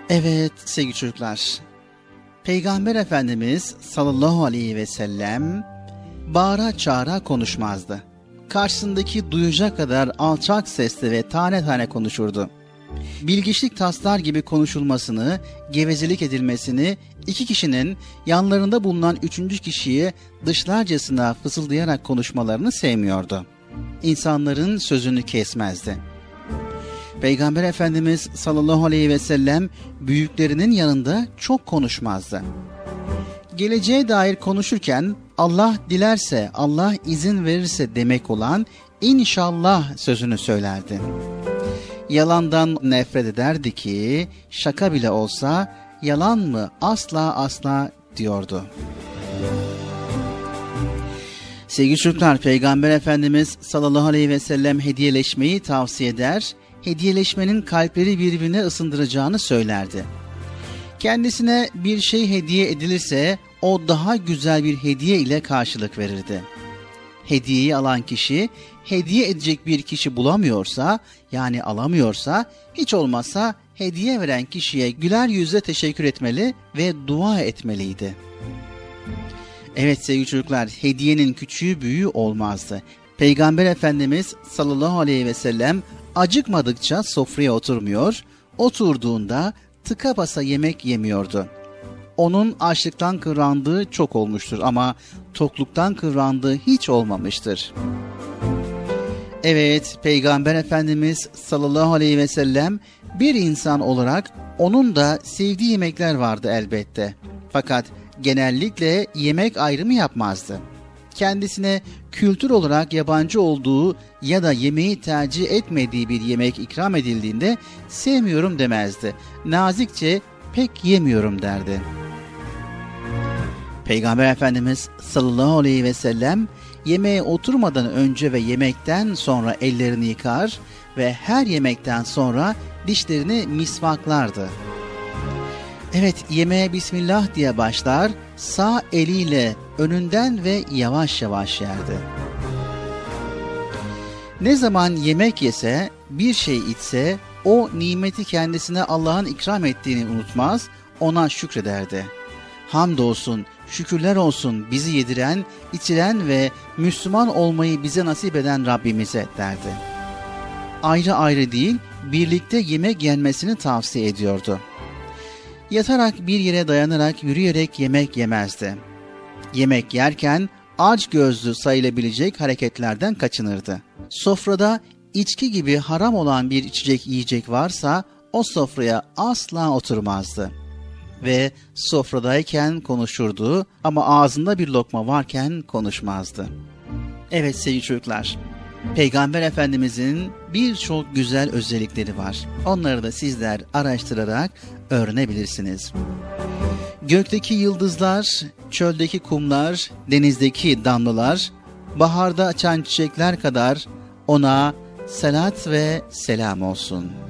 Evet sevgili çocuklar. Peygamber Efendimiz sallallahu aleyhi ve sellem bağıra çağıra konuşmazdı. Karşısındaki duyacak kadar alçak sesli ve tane tane konuşurdu. Bilgiçlik taslar gibi konuşulmasını, gevezelik edilmesini, iki kişinin yanlarında bulunan üçüncü kişiyi dışlarcasına fısıldayarak konuşmalarını sevmiyordu. İnsanların sözünü kesmezdi. Peygamber Efendimiz sallallahu aleyhi ve sellem büyüklerinin yanında çok konuşmazdı. Geleceğe dair konuşurken Allah dilerse, Allah izin verirse demek olan inşallah sözünü söylerdi. Yalandan nefret ederdi ki şaka bile olsa yalan mı asla asla diyordu. Sevgili çocuklar, Peygamber Efendimiz sallallahu aleyhi ve sellem hediyeleşmeyi tavsiye eder, hediyeleşmenin kalpleri birbirine ısındıracağını söylerdi. Kendisine bir şey hediye edilirse o daha güzel bir hediye ile karşılık verirdi. Hediyeyi alan kişi hediye edecek bir kişi bulamıyorsa yani alamıyorsa hiç olmazsa hediye veren kişiye güler yüzle teşekkür etmeli ve dua etmeliydi. Evet sevgili çocuklar hediyenin küçüğü büyüğü olmazdı. Peygamber Efendimiz sallallahu aleyhi ve sellem acıkmadıkça sofraya oturmuyor, oturduğunda tıka basa yemek yemiyordu. Onun açlıktan kıvrandığı çok olmuştur ama tokluktan kıvrandığı hiç olmamıştır. Evet, Peygamber Efendimiz sallallahu aleyhi ve sellem bir insan olarak onun da sevdiği yemekler vardı elbette. Fakat genellikle yemek ayrımı yapmazdı. Kendisine kültür olarak yabancı olduğu ya da yemeği tercih etmediği bir yemek ikram edildiğinde sevmiyorum demezdi. Nazikçe pek yemiyorum derdi. Peygamber Efendimiz sallallahu aleyhi ve sellem yemeğe oturmadan önce ve yemekten sonra ellerini yıkar ve her yemekten sonra dişlerini misvaklardı. Evet yemeğe Bismillah diye başlar, sağ eliyle önünden ve yavaş yavaş yerdi. Ne zaman yemek yese, bir şey içse, o nimeti kendisine Allah'ın ikram ettiğini unutmaz, ona şükrederdi. Hamdolsun, şükürler olsun bizi yediren, içiren ve Müslüman olmayı bize nasip eden Rabbimize derdi. Ayrı ayrı değil, birlikte yemek yenmesini tavsiye ediyordu. Yatarak bir yere dayanarak yürüyerek yemek yemezdi. Yemek yerken aç gözlü sayılabilecek hareketlerden kaçınırdı. Sofrada içki gibi haram olan bir içecek yiyecek varsa o sofraya asla oturmazdı. Ve sofradayken konuşurdu ama ağzında bir lokma varken konuşmazdı. Evet sevgili çocuklar, Peygamber Efendimizin birçok güzel özellikleri var. Onları da sizler araştırarak öğrenebilirsiniz. Gökteki yıldızlar, çöldeki kumlar, denizdeki damlalar, baharda açan çiçekler kadar ona salat ve selam olsun.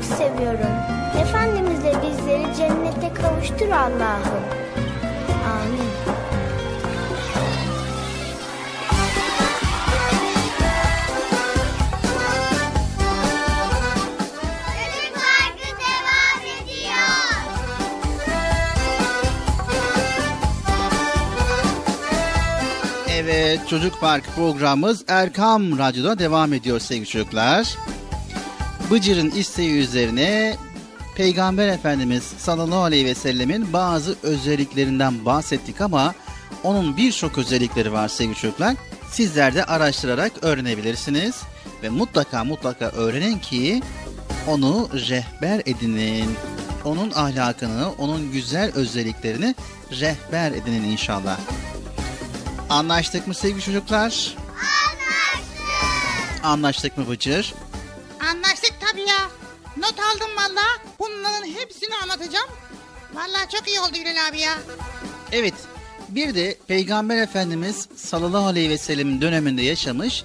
Çok seviyorum. Efendimizle bizleri cennete kavuştur Allah'ım. Amin. Çocuk Parkı devam ediyor. Evet Çocuk Park programımız Erkam Radyo'da devam ediyor sevgili çocuklar. Bıcır'ın isteği üzerine Peygamber Efendimiz sallallahu aleyhi ve sellemin bazı özelliklerinden bahsettik ama onun birçok özellikleri var sevgili çocuklar. Sizler de araştırarak öğrenebilirsiniz ve mutlaka mutlaka öğrenin ki onu rehber edinin. Onun ahlakını, onun güzel özelliklerini rehber edinin inşallah. Anlaştık mı sevgili çocuklar? Anlaştık. Anlaştık mı Bıcır? Tabii ya. Not aldım valla. Bunların hepsini anlatacağım. Valla çok iyi oldu Ünal abi ya. Evet. Bir de Peygamber Efendimiz sallallahu aleyhi ve sellem döneminde yaşamış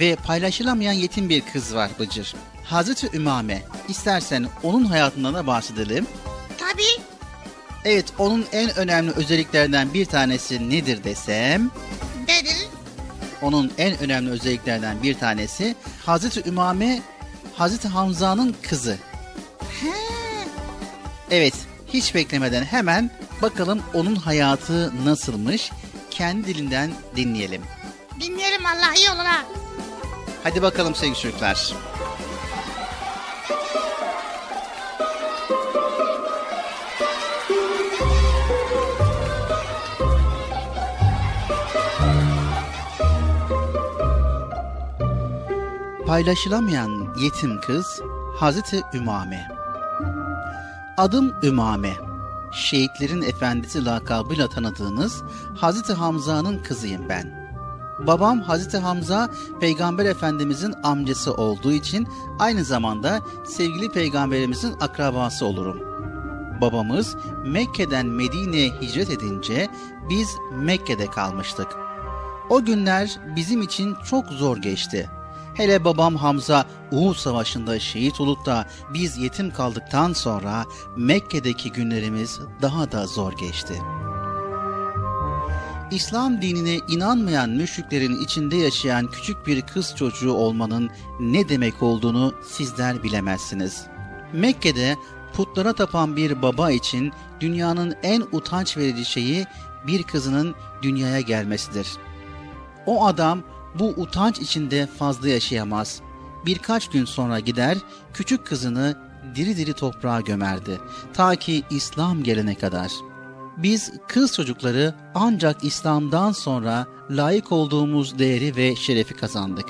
ve paylaşılamayan yetim bir kız var Bıcır. Hazreti Ümame. İstersen onun hayatından da bahsedelim. Tabii. Evet onun en önemli özelliklerinden bir tanesi nedir desem? Nedir? Onun en önemli özelliklerden bir tanesi Hazreti Ümame Hazreti Hamza'nın kızı. He. Evet, hiç beklemeden hemen bakalım onun hayatı nasılmış? Kendi dilinden dinleyelim. Dinleyelim valla iyi olur ha. Hadi bakalım sevgili çocuklar. Paylaşılamayan yetim kız Hazreti Ümame. Adım Ümame. Şehitlerin efendisi lakabıyla tanıdığınız Hazreti Hamza'nın kızıyım ben. Babam Hazreti Hamza Peygamber Efendimizin amcası olduğu için aynı zamanda sevgili peygamberimizin akrabası olurum. Babamız Mekke'den Medine'ye hicret edince biz Mekke'de kalmıştık. O günler bizim için çok zor geçti. Hele babam Hamza Uhud Savaşı'nda şehit olup da biz yetim kaldıktan sonra Mekke'deki günlerimiz daha da zor geçti. İslam dinine inanmayan müşriklerin içinde yaşayan küçük bir kız çocuğu olmanın ne demek olduğunu sizler bilemezsiniz. Mekke'de putlara tapan bir baba için dünyanın en utanç verici şeyi bir kızının dünyaya gelmesidir. O adam bu utanç içinde fazla yaşayamaz. Birkaç gün sonra gider, küçük kızını diri diri toprağa gömerdi. Ta ki İslam gelene kadar. Biz kız çocukları ancak İslam'dan sonra layık olduğumuz değeri ve şerefi kazandık.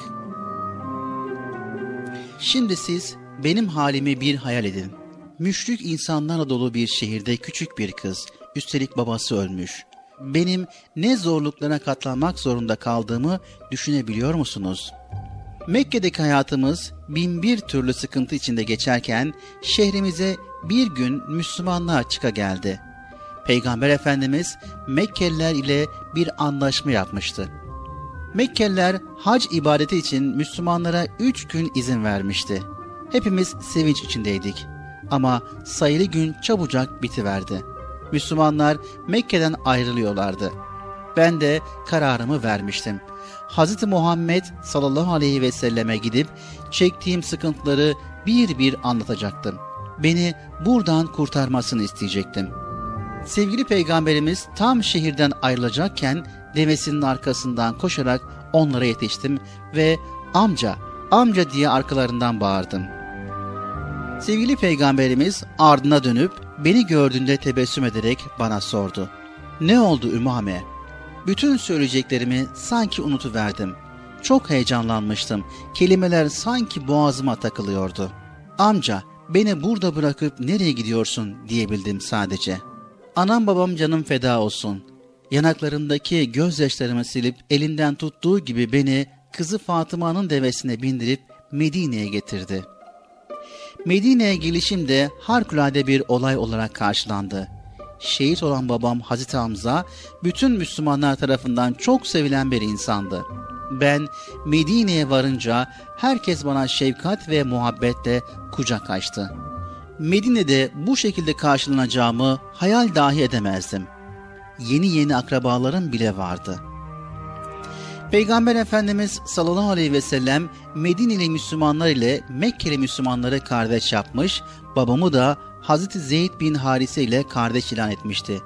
Şimdi siz benim halimi bir hayal edin. Müşrik insanlarla dolu bir şehirde küçük bir kız, üstelik babası ölmüş. Benim ne zorluklara katlanmak zorunda kaldığımı düşünebiliyor musunuz? Mekke'deki hayatımız bin bir türlü sıkıntı içinde geçerken şehrimize bir gün Müslümanlar çıka geldi. Peygamber Efendimiz Mekkeliler ile bir anlaşma yapmıştı. Mekkeliler hac ibadeti için Müslümanlara üç gün izin vermişti. Hepimiz sevinç içindeydik. Ama sayılı gün çabucak bitiverdi. Müslümanlar Mekke'den ayrılıyorlardı. Ben de kararımı vermiştim. Hz. Muhammed sallallahu aleyhi ve selleme gidip çektiğim sıkıntıları bir bir anlatacaktım. Beni buradan kurtarmasını isteyecektim. Sevgili peygamberimiz tam şehirden ayrılacakken devesinin arkasından koşarak onlara yetiştim ve amca, amca diye arkalarından bağırdım. Sevgili peygamberimiz ardına dönüp beni gördüğünde tebessüm ederek bana sordu. Ne oldu Ümame? Bütün söyleyeceklerimi sanki unutuverdim. Çok heyecanlanmıştım. Kelimeler sanki boğazıma takılıyordu. Amca, beni burada bırakıp nereye gidiyorsun diyebildim sadece. Anam babam canım feda olsun. Yanaklarındaki gözyaşlarımı silip elinden tuttuğu gibi beni kızı Fatıma'nın devesine bindirip Medine'ye getirdi. Medine'ye gelişim de harikulade bir olay olarak karşılandı. Şehit olan babam Hazreti Hamza bütün Müslümanlar tarafından çok sevilen bir insandı. Ben Medine'ye varınca herkes bana şefkat ve muhabbetle kucak açtı. Medine'de bu şekilde karşılanacağımı hayal dahi edemezdim. Yeni yeni akrabalarım bile vardı. Peygamber Efendimiz sallallahu aleyhi ve sellem Medineli Müslümanlar ile Mekkeli Müslümanları kardeş yapmış, babamı da Hazreti Zeyd bin Harise ile kardeş ilan etmişti.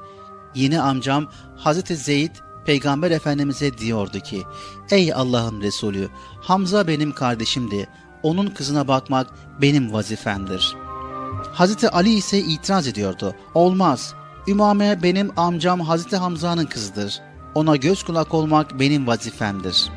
Yeni amcam Hazreti Zeyd Peygamber Efendimiz'e diyordu ki, Ey Allah'ın Resulü, Hamza benim kardeşimdi, onun kızına bakmak benim vazifemdir. Hazreti Ali ise itiraz ediyordu, olmaz, Ümame benim amcam Hazreti Hamza'nın kızıdır. Ona göz kulak olmak benim vazifemdir.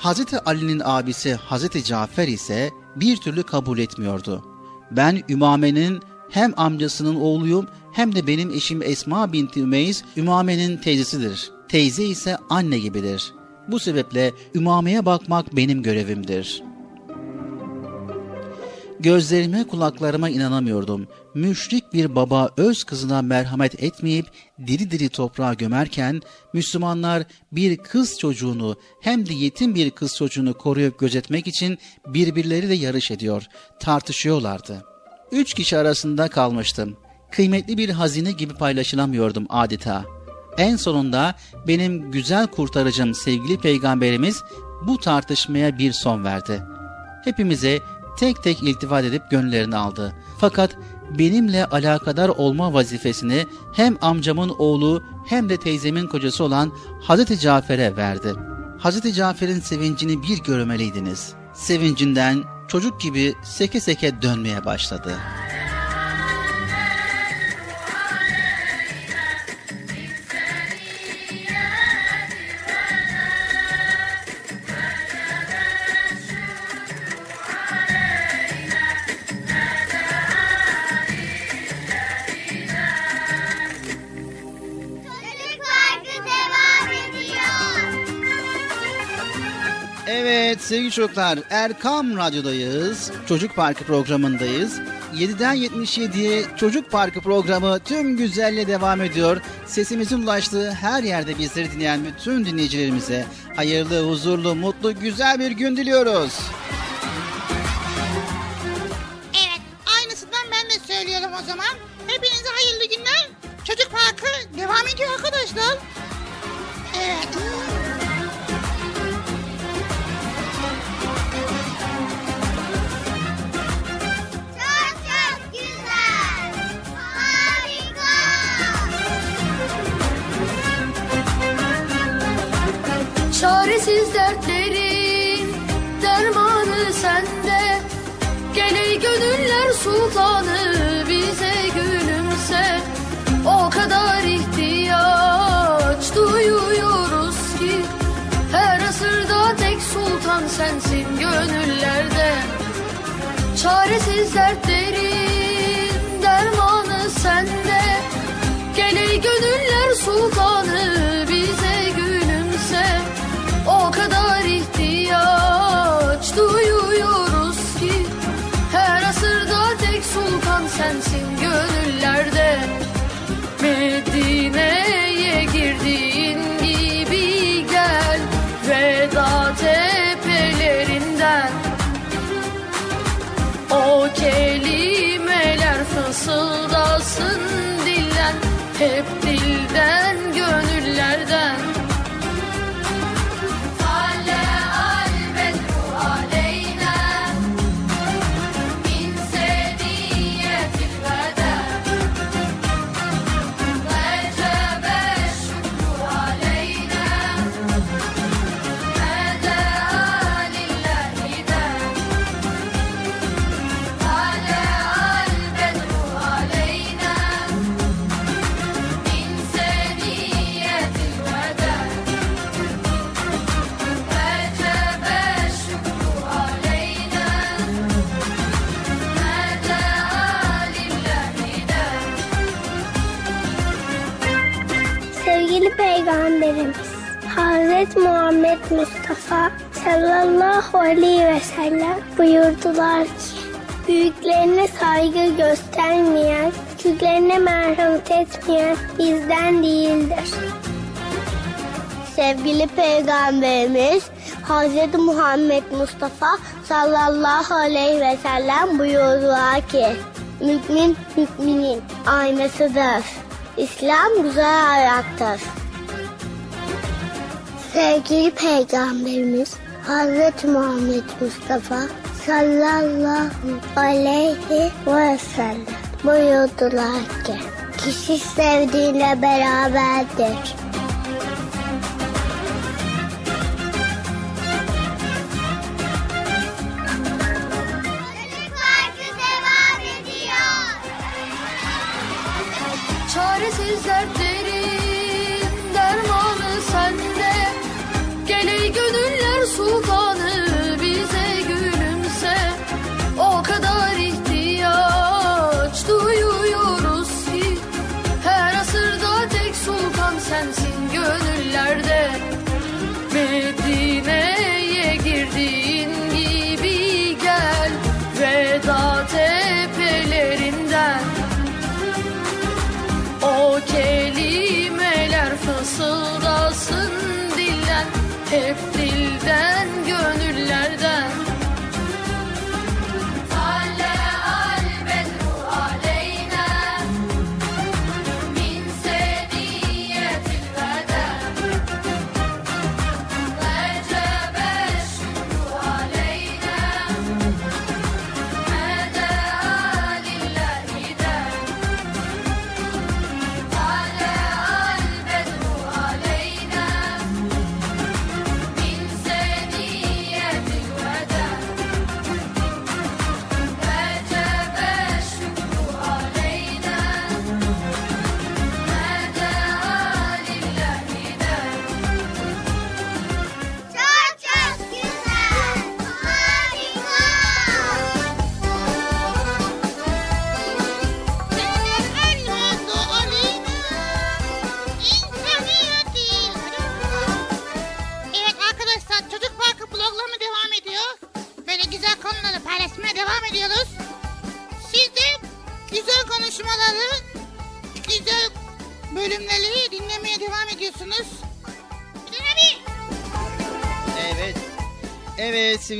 Hazreti Ali'nin abisi Hazreti Cafer ise bir türlü kabul etmiyordu. Ben Ümame'nin hem amcasının oğluyum hem de benim eşim Esma binti Ümeyiz Ümame'nin teyzesidir. Teyze ise anne gibidir. Bu sebeple Ümame'ye bakmak benim görevimdir. Gözlerime kulaklarıma inanamıyordum. Müşrik bir baba öz kızına merhamet etmeyip diri diri toprağa gömerken Müslümanlar bir kız çocuğunu hem de yetim bir kız çocuğunu koruyup gözetmek için birbirleriyle yarış ediyor, tartışıyorlardı. Üç kişi arasında kalmıştım. Kıymetli bir hazine gibi paylaşılamıyordum adeta. En sonunda benim güzel kurtarıcım sevgili peygamberimiz bu tartışmaya bir son verdi. Hepimize tek tek iltifat edip gönüllerini aldı. Fakat benimle alakadar olma vazifesini hem amcamın oğlu hem de teyzemin kocası olan Hazreti Cafer'e verdi. Hazreti Cafer'in sevincini bir görmeliydiniz. Sevincinden çocuk gibi seke seke dönmeye başladı. Evet sevgili çocuklar Erkam Radyo'dayız. Çocuk Parkı programındayız. 7'den 77'ye Çocuk Parkı programı tüm güzelle devam ediyor. Sesimizin ulaştığı her yerde bizleri dinleyen bütün dinleyicilerimize hayırlı, huzurlu, mutlu, güzel bir gün diliyoruz. Evet aynısından ben de söylüyorum o zaman. Hepinize hayırlı günler. Çocuk Parkı devam ediyor arkadaşlar. Evet. Çaresiz dertlerin dermanı sende. Gel ey gönüller sultanı bize gülümse. O kadar ihtiyaç duyuyoruz ki Her asırda tek sultan sensin gönüllerde. Çaresiz dertlerin aleyhi ve sellem buyurdular ki Büyüklerine saygı göstermeyen, küçüklerine merhamet etmeyen bizden değildir. Sevgili Peygamberimiz Hz. Muhammed Mustafa sallallahu aleyhi ve sellem buyurdular ki Mümin müminin aynasıdır. İslam güzel ayaktır. Sevgili Peygamberimiz Hz. Muhammed Mustafa sallallahu aleyhi ve sellem buyurdular ki kişi sevdiğiyle beraberdir.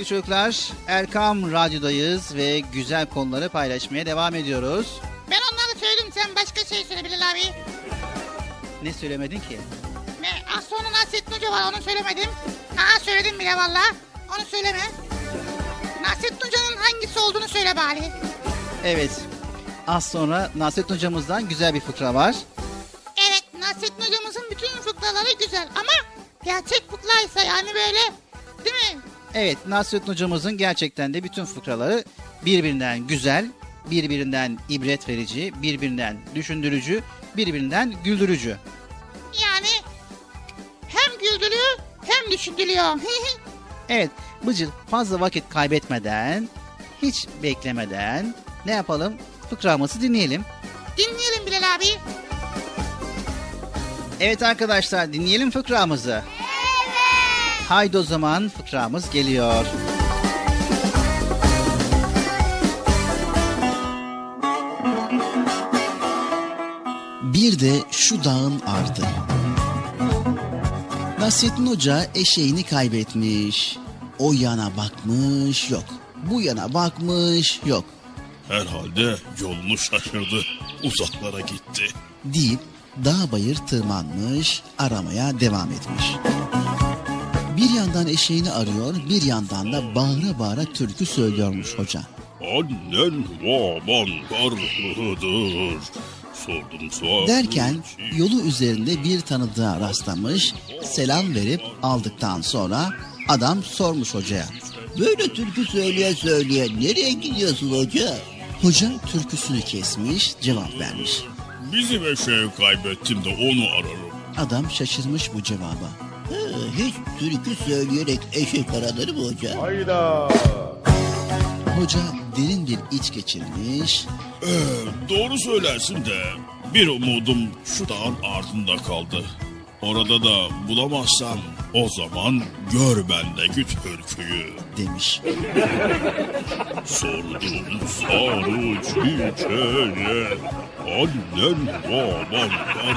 Sevgili çocuklar Erkam Radyo'dayız ve güzel konuları paylaşmaya devam ediyoruz. Ben onları söyledim sen başka şey söyle Bilal abi. Ne söylemedin ki? Ve az sonra Nasrettin Hoca var onu söylemedim. Aa söyledim bile valla. Onu söyleme. Nasrettin Hoca'nın hangisi olduğunu söyle bari. Evet. Az sonra Nasrettin hocamızdan güzel bir fıkra var. Evet Nasrettin hocamızın gerçekten de bütün fıkraları birbirinden güzel, birbirinden ibret verici, birbirinden düşündürücü, birbirinden güldürücü. Yani hem güldürüyor hem düşündürüyor. Evet Bıcır fazla vakit kaybetmeden, hiç beklemeden ne yapalım? Fıkramızı dinleyelim. Dinleyelim Bilal abi. Evet arkadaşlar dinleyelim fıkramızı. Haydi o zaman fıkramız geliyor. Bir de şu dağın ardı. Nasrettin Hoca eşeğini kaybetmiş. O yana bakmış yok. Bu yana bakmış yok. Herhalde yolunu şaşırdı. Uzaklara gitti. deyip dağ bayır tırmanmış, aramaya devam etmiş. Yandan eşeğini arıyor, bir yandan da bağıra bağıra türkü söylüyormuş hoca. Annen baban karlıdır. Sordum sordum. Derken yolu üzerinde bir tanıdığa rastlamış, selam verip aldıktan sonra adam sormuş hocaya. Böyle türkü söyleye söyleye nereye gidiyorsun hoca? Hoca türküsünü kesmiş, cevap vermiş. Bizim eşeği kaybettim de onu ararım. Adam şaşırmış bu cevaba. Hiç türkü söyleyerek eşek aranır mı hoca? Hoca derin bir iç geçirmiş, Doğru söylersin de bir umudum şu dağın ardında kaldı. Orada da bulamazsam o zaman gör bendeki türküyü. demiş. Sordum sarı çiçeğe annen baban var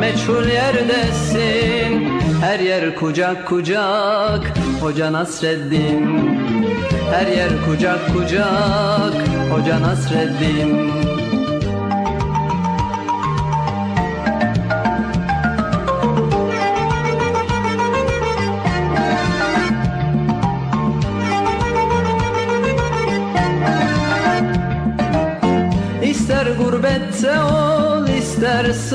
meçhul yerdesin. Her yer kucak kucak Hoca Nasreddin. Her yer kucak kucak Hoca Nasreddin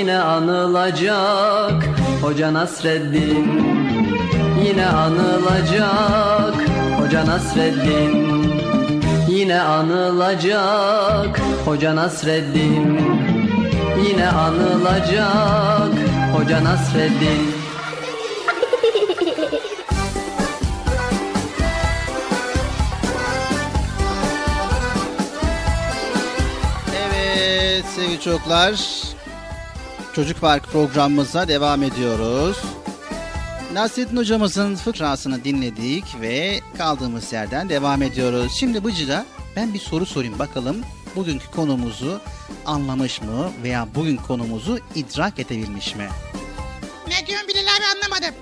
yine anılacak. Hoca Nasreddin Yine anılacak. Hoca Nasreddin Yine anılacak. Hoca Nasreddin Yine anılacak. Hoca Nasreddin. Evet sevgili çocuklar. Çocuk Park programımıza devam ediyoruz. Nasrettin hocamızın fıkrasını dinledik ve kaldığımız yerden devam ediyoruz. Şimdi Bıcır'a ben bir soru sorayım bakalım bugünkü konumuzu anlamış mı veya bugün konumuzu idrak edebilmiş mi? Ne diyorsun Bilal abi anlamadım.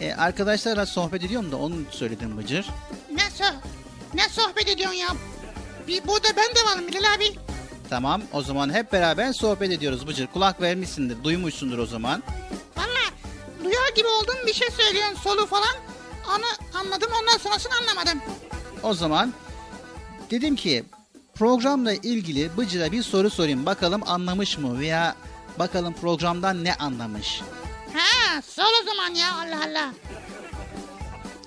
E, arkadaşlarla sohbet ediyorum da onu söyledim Bıcır. Ne so ne sohbet ediyorsun ya? Bir burada ben de varım Bilal abi. Tamam o zaman hep beraber sohbet ediyoruz Bıcır. Kulak vermişsindir, duymuşsundur o zaman. Valla duyar gibi oldum bir şey söylüyorsun solu falan. Onu anladım ondan sonrasını anlamadım. O zaman dedim ki programla ilgili Bıcır'a bir soru sorayım. Bakalım anlamış mı veya bakalım programdan ne anlamış? Ha sol o zaman ya Allah Allah.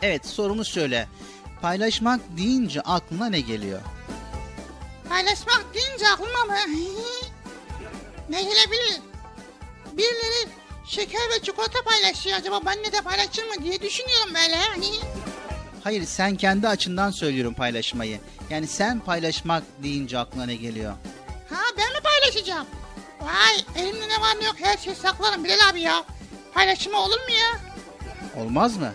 Evet sorumuz şöyle. Paylaşmak deyince aklına ne geliyor? Paylaşmak deyince aklıma mı? ne gelebilir? Birileri şeker ve çikolata paylaşıyor. Acaba benimle de paylaşır mı diye düşünüyorum böyle. Hayır sen kendi açından söylüyorum paylaşmayı. Yani sen paylaşmak deyince aklına ne geliyor? Ha ben mi paylaşacağım? Vay elimde ne var ne yok her şeyi saklarım Bilal abi ya. Paylaşımı olur mu ya? Olmaz mı?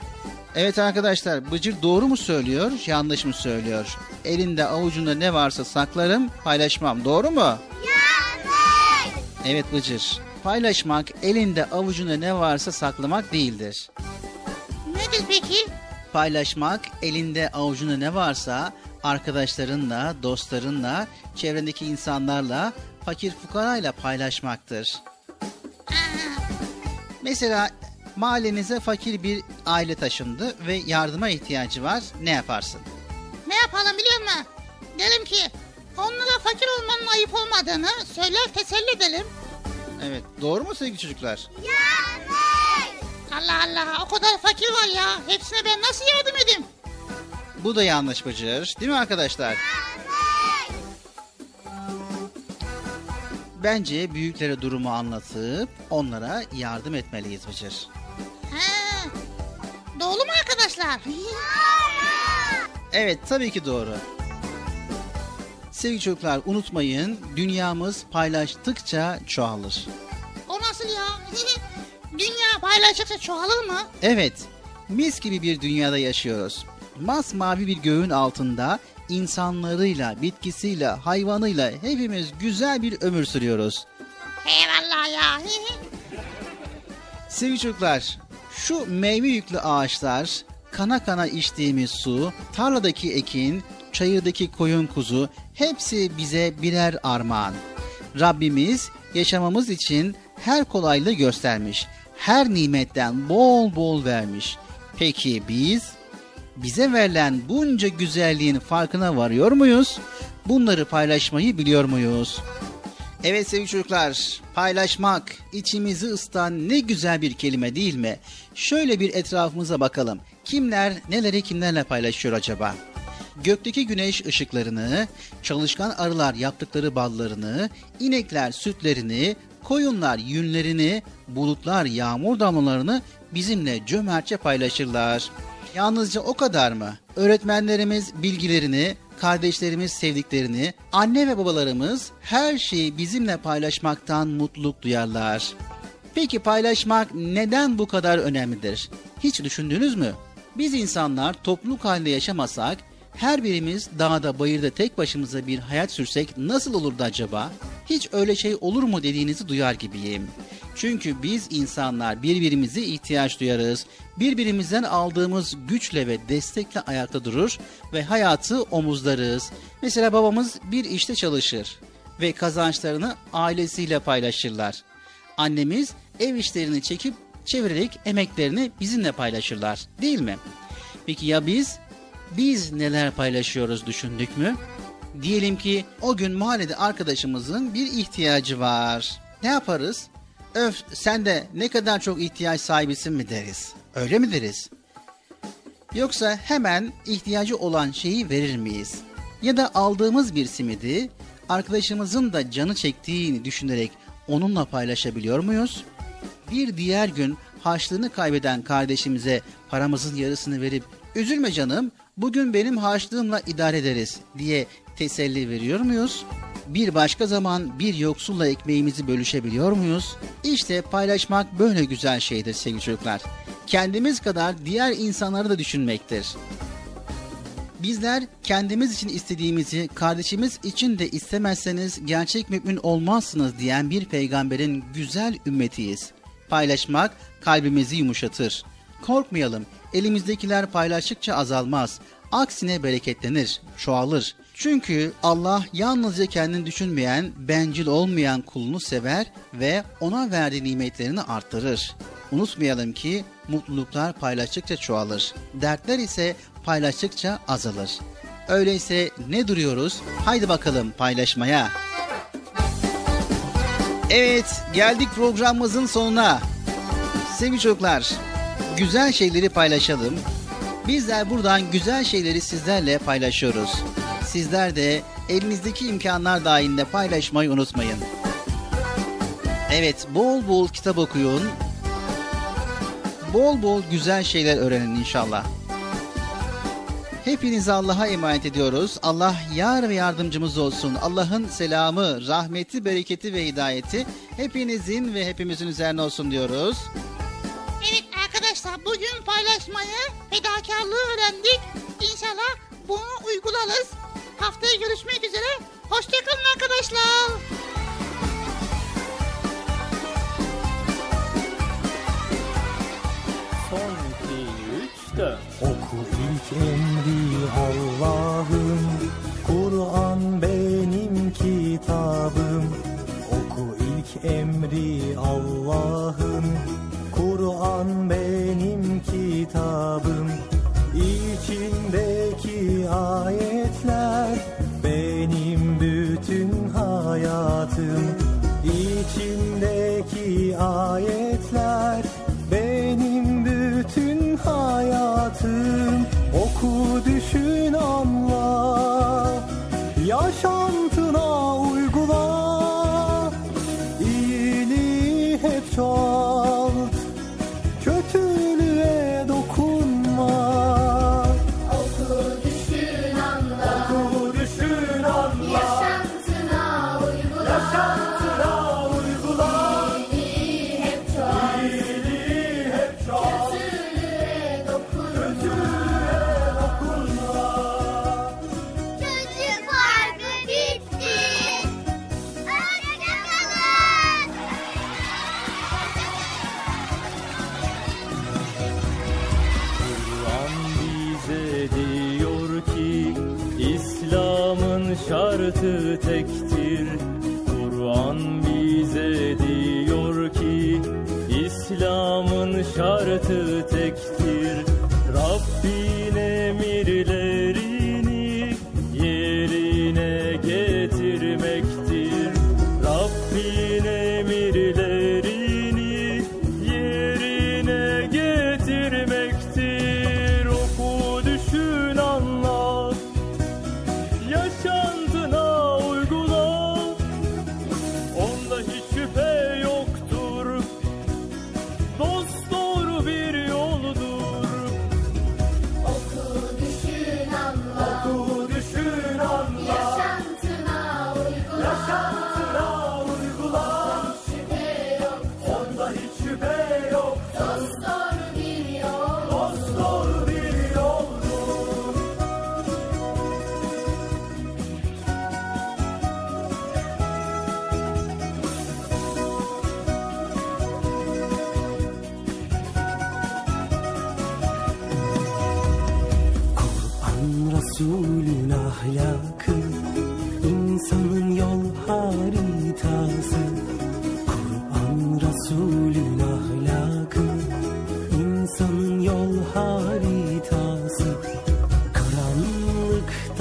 Evet arkadaşlar Bıcır doğru mu söylüyor yanlış mı söylüyor? Elinde avucunda ne varsa saklarım paylaşmam doğru mu? Yanlış. Evet Bıcır. Paylaşmak elinde avucunda ne varsa saklamak değildir. Nedir peki? Paylaşmak elinde avucunda ne varsa arkadaşlarınla, dostlarınla, çevrendeki insanlarla, fakir fukarayla paylaşmaktır. Mesela mahallenize fakir bir aile taşındı ve yardıma ihtiyacı var. Ne yaparsın? Ne yapalım biliyor musun? Derim ki onlara fakir olmanın ayıp olmadığını söyler teselli edelim. Evet, doğru mu sevgili çocuklar? Yanlış. Allah Allah o kadar fakir var ya. Hepsine ben nasıl yardım edeyim? Bu da yanlış Bıcır. Değil mi arkadaşlar? Bence büyüklere durumu anlatıp onlara yardım etmeliyiz Bıcır. He. Doğru mu arkadaşlar? Evet tabii ki doğru. Sevgili çocuklar unutmayın dünyamız paylaştıkça çoğalır. o nasıl ya? Dünya paylaştıkça çoğalır mı? Evet mis gibi bir dünyada yaşıyoruz. Masmavi bir göğün altında insanlarıyla, bitkisiyle, hayvanıyla hepimiz güzel bir ömür sürüyoruz. Eyvallah ya. Sevgili çocuklar, şu meyve yüklü ağaçlar, kana kana içtiğimiz su, tarladaki ekin, çayırdaki koyun kuzu hepsi bize birer armağan. Rabbimiz yaşamamız için her kolaylığı göstermiş. Her nimetten bol bol vermiş. Peki biz bize verilen bunca güzelliğin farkına varıyor muyuz? Bunları paylaşmayı biliyor muyuz? Evet sevgili çocuklar, paylaşmak, içimizi ısıtan ne güzel bir kelime değil mi? Şöyle bir etrafımıza bakalım. Kimler neleri kimlerle paylaşıyor acaba? Gökteki güneş ışıklarını, çalışkan arılar yaptıkları ballarını, inekler sütlerini, koyunlar yünlerini, bulutlar yağmur damlalarını bizimle cömertçe paylaşırlar. Yalnızca o kadar mı? Öğretmenlerimiz bilgilerini, kardeşlerimiz sevdiklerini, anne ve babalarımız her şeyi bizimle paylaşmaktan mutluluk duyarlar. Peki paylaşmak neden bu kadar önemlidir? Hiç düşündünüz mü? Biz insanlar topluluk halinde yaşamasak, her birimiz dağda bayırda tek başımıza bir hayat sürsek nasıl olurdu acaba? Hiç öyle şey olur mu dediğinizi duyar gibiyim. Çünkü biz insanlar birbirimize ihtiyaç duyarız. Birbirimizden aldığımız güçle ve destekle ayakta durur ve hayatı omuzlarız. Mesela babamız bir işte çalışır ve kazançlarını ailesiyle paylaşırlar. Annemiz ev işlerini çekip çevirerek emeklerini bizimle paylaşırlar değil mi? Peki ya biz? Biz neler paylaşıyoruz düşündük mü? Diyelim ki o gün mahallede arkadaşımızın bir ihtiyacı var. Ne yaparız? Öf sen de ne kadar çok ihtiyaç sahibisin mi deriz? Öyle mi deriz? Yoksa hemen ihtiyacı olan şeyi verir miyiz? Ya da aldığımız bir simidi arkadaşımızın da canı çektiğini düşünerek onunla paylaşabiliyor muyuz? Bir diğer gün harçlığını kaybeden kardeşimize paramızın yarısını verip üzülme canım bugün benim harçlığımla idare ederiz diye teselli veriyor muyuz? Bir başka zaman bir yoksulla ekmeğimizi bölüşebiliyor muyuz? İşte paylaşmak böyle güzel şeydir sevgili çocuklar. Kendimiz kadar diğer insanları da düşünmektir. Bizler kendimiz için istediğimizi kardeşimiz için de istemezseniz gerçek mümin olmazsınız diyen bir peygamberin güzel ümmetiyiz. Paylaşmak kalbimizi yumuşatır. Korkmayalım, elimizdekiler paylaştıkça azalmaz. Aksine bereketlenir, çoğalır. Çünkü Allah yalnızca kendini düşünmeyen, bencil olmayan kulunu sever ve ona verdiği nimetlerini arttırır. Unutmayalım ki mutluluklar paylaştıkça çoğalır. Dertler ise paylaştıkça azalır. Öyleyse ne duruyoruz? Haydi bakalım paylaşmaya. Evet, geldik programımızın sonuna. Sevgili çocuklar, güzel şeyleri paylaşalım. Bizler buradan güzel şeyleri sizlerle paylaşıyoruz. Sizler de elinizdeki imkanlar dahilinde paylaşmayı unutmayın. Evet, bol bol kitap okuyun. Bol bol güzel şeyler öğrenin inşallah. Hepinizi Allah'a emanet ediyoruz. Allah yar ve yardımcımız olsun. Allah'ın selamı, rahmeti, bereketi ve hidayeti hepinizin ve hepimizin üzerine olsun diyoruz. Evet arkadaşlar bugün paylaşmayı, fedakarlığı öğrendik. İnşallah bunu uygularız. Haftaya görüşmek üzere. Hoşçakalın arkadaşlar. Son iki, üç, dört. Oku ilk emri Allah'ım Kur'an benim kitabım Oku ilk emri Allah'ım Kur'an benim kitabım İçindeki ayetler ayetler. Benim bütün hayatım Oku düşün anla. Yaşantına şartı tektir. Rabbin emirlerini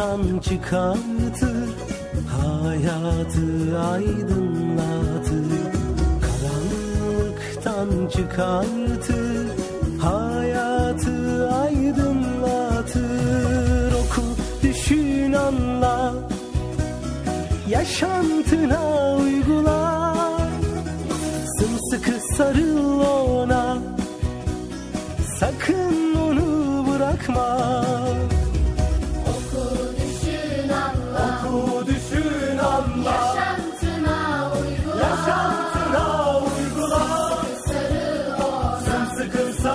Karanlıktan çıkartır hayatı aydınlatır. Karanlıktan çıkartır hayatı aydınlatır. Oku düşün anla. Yaşantına uygula. Sımsıkı sarıl ona. Sakın onu bırakma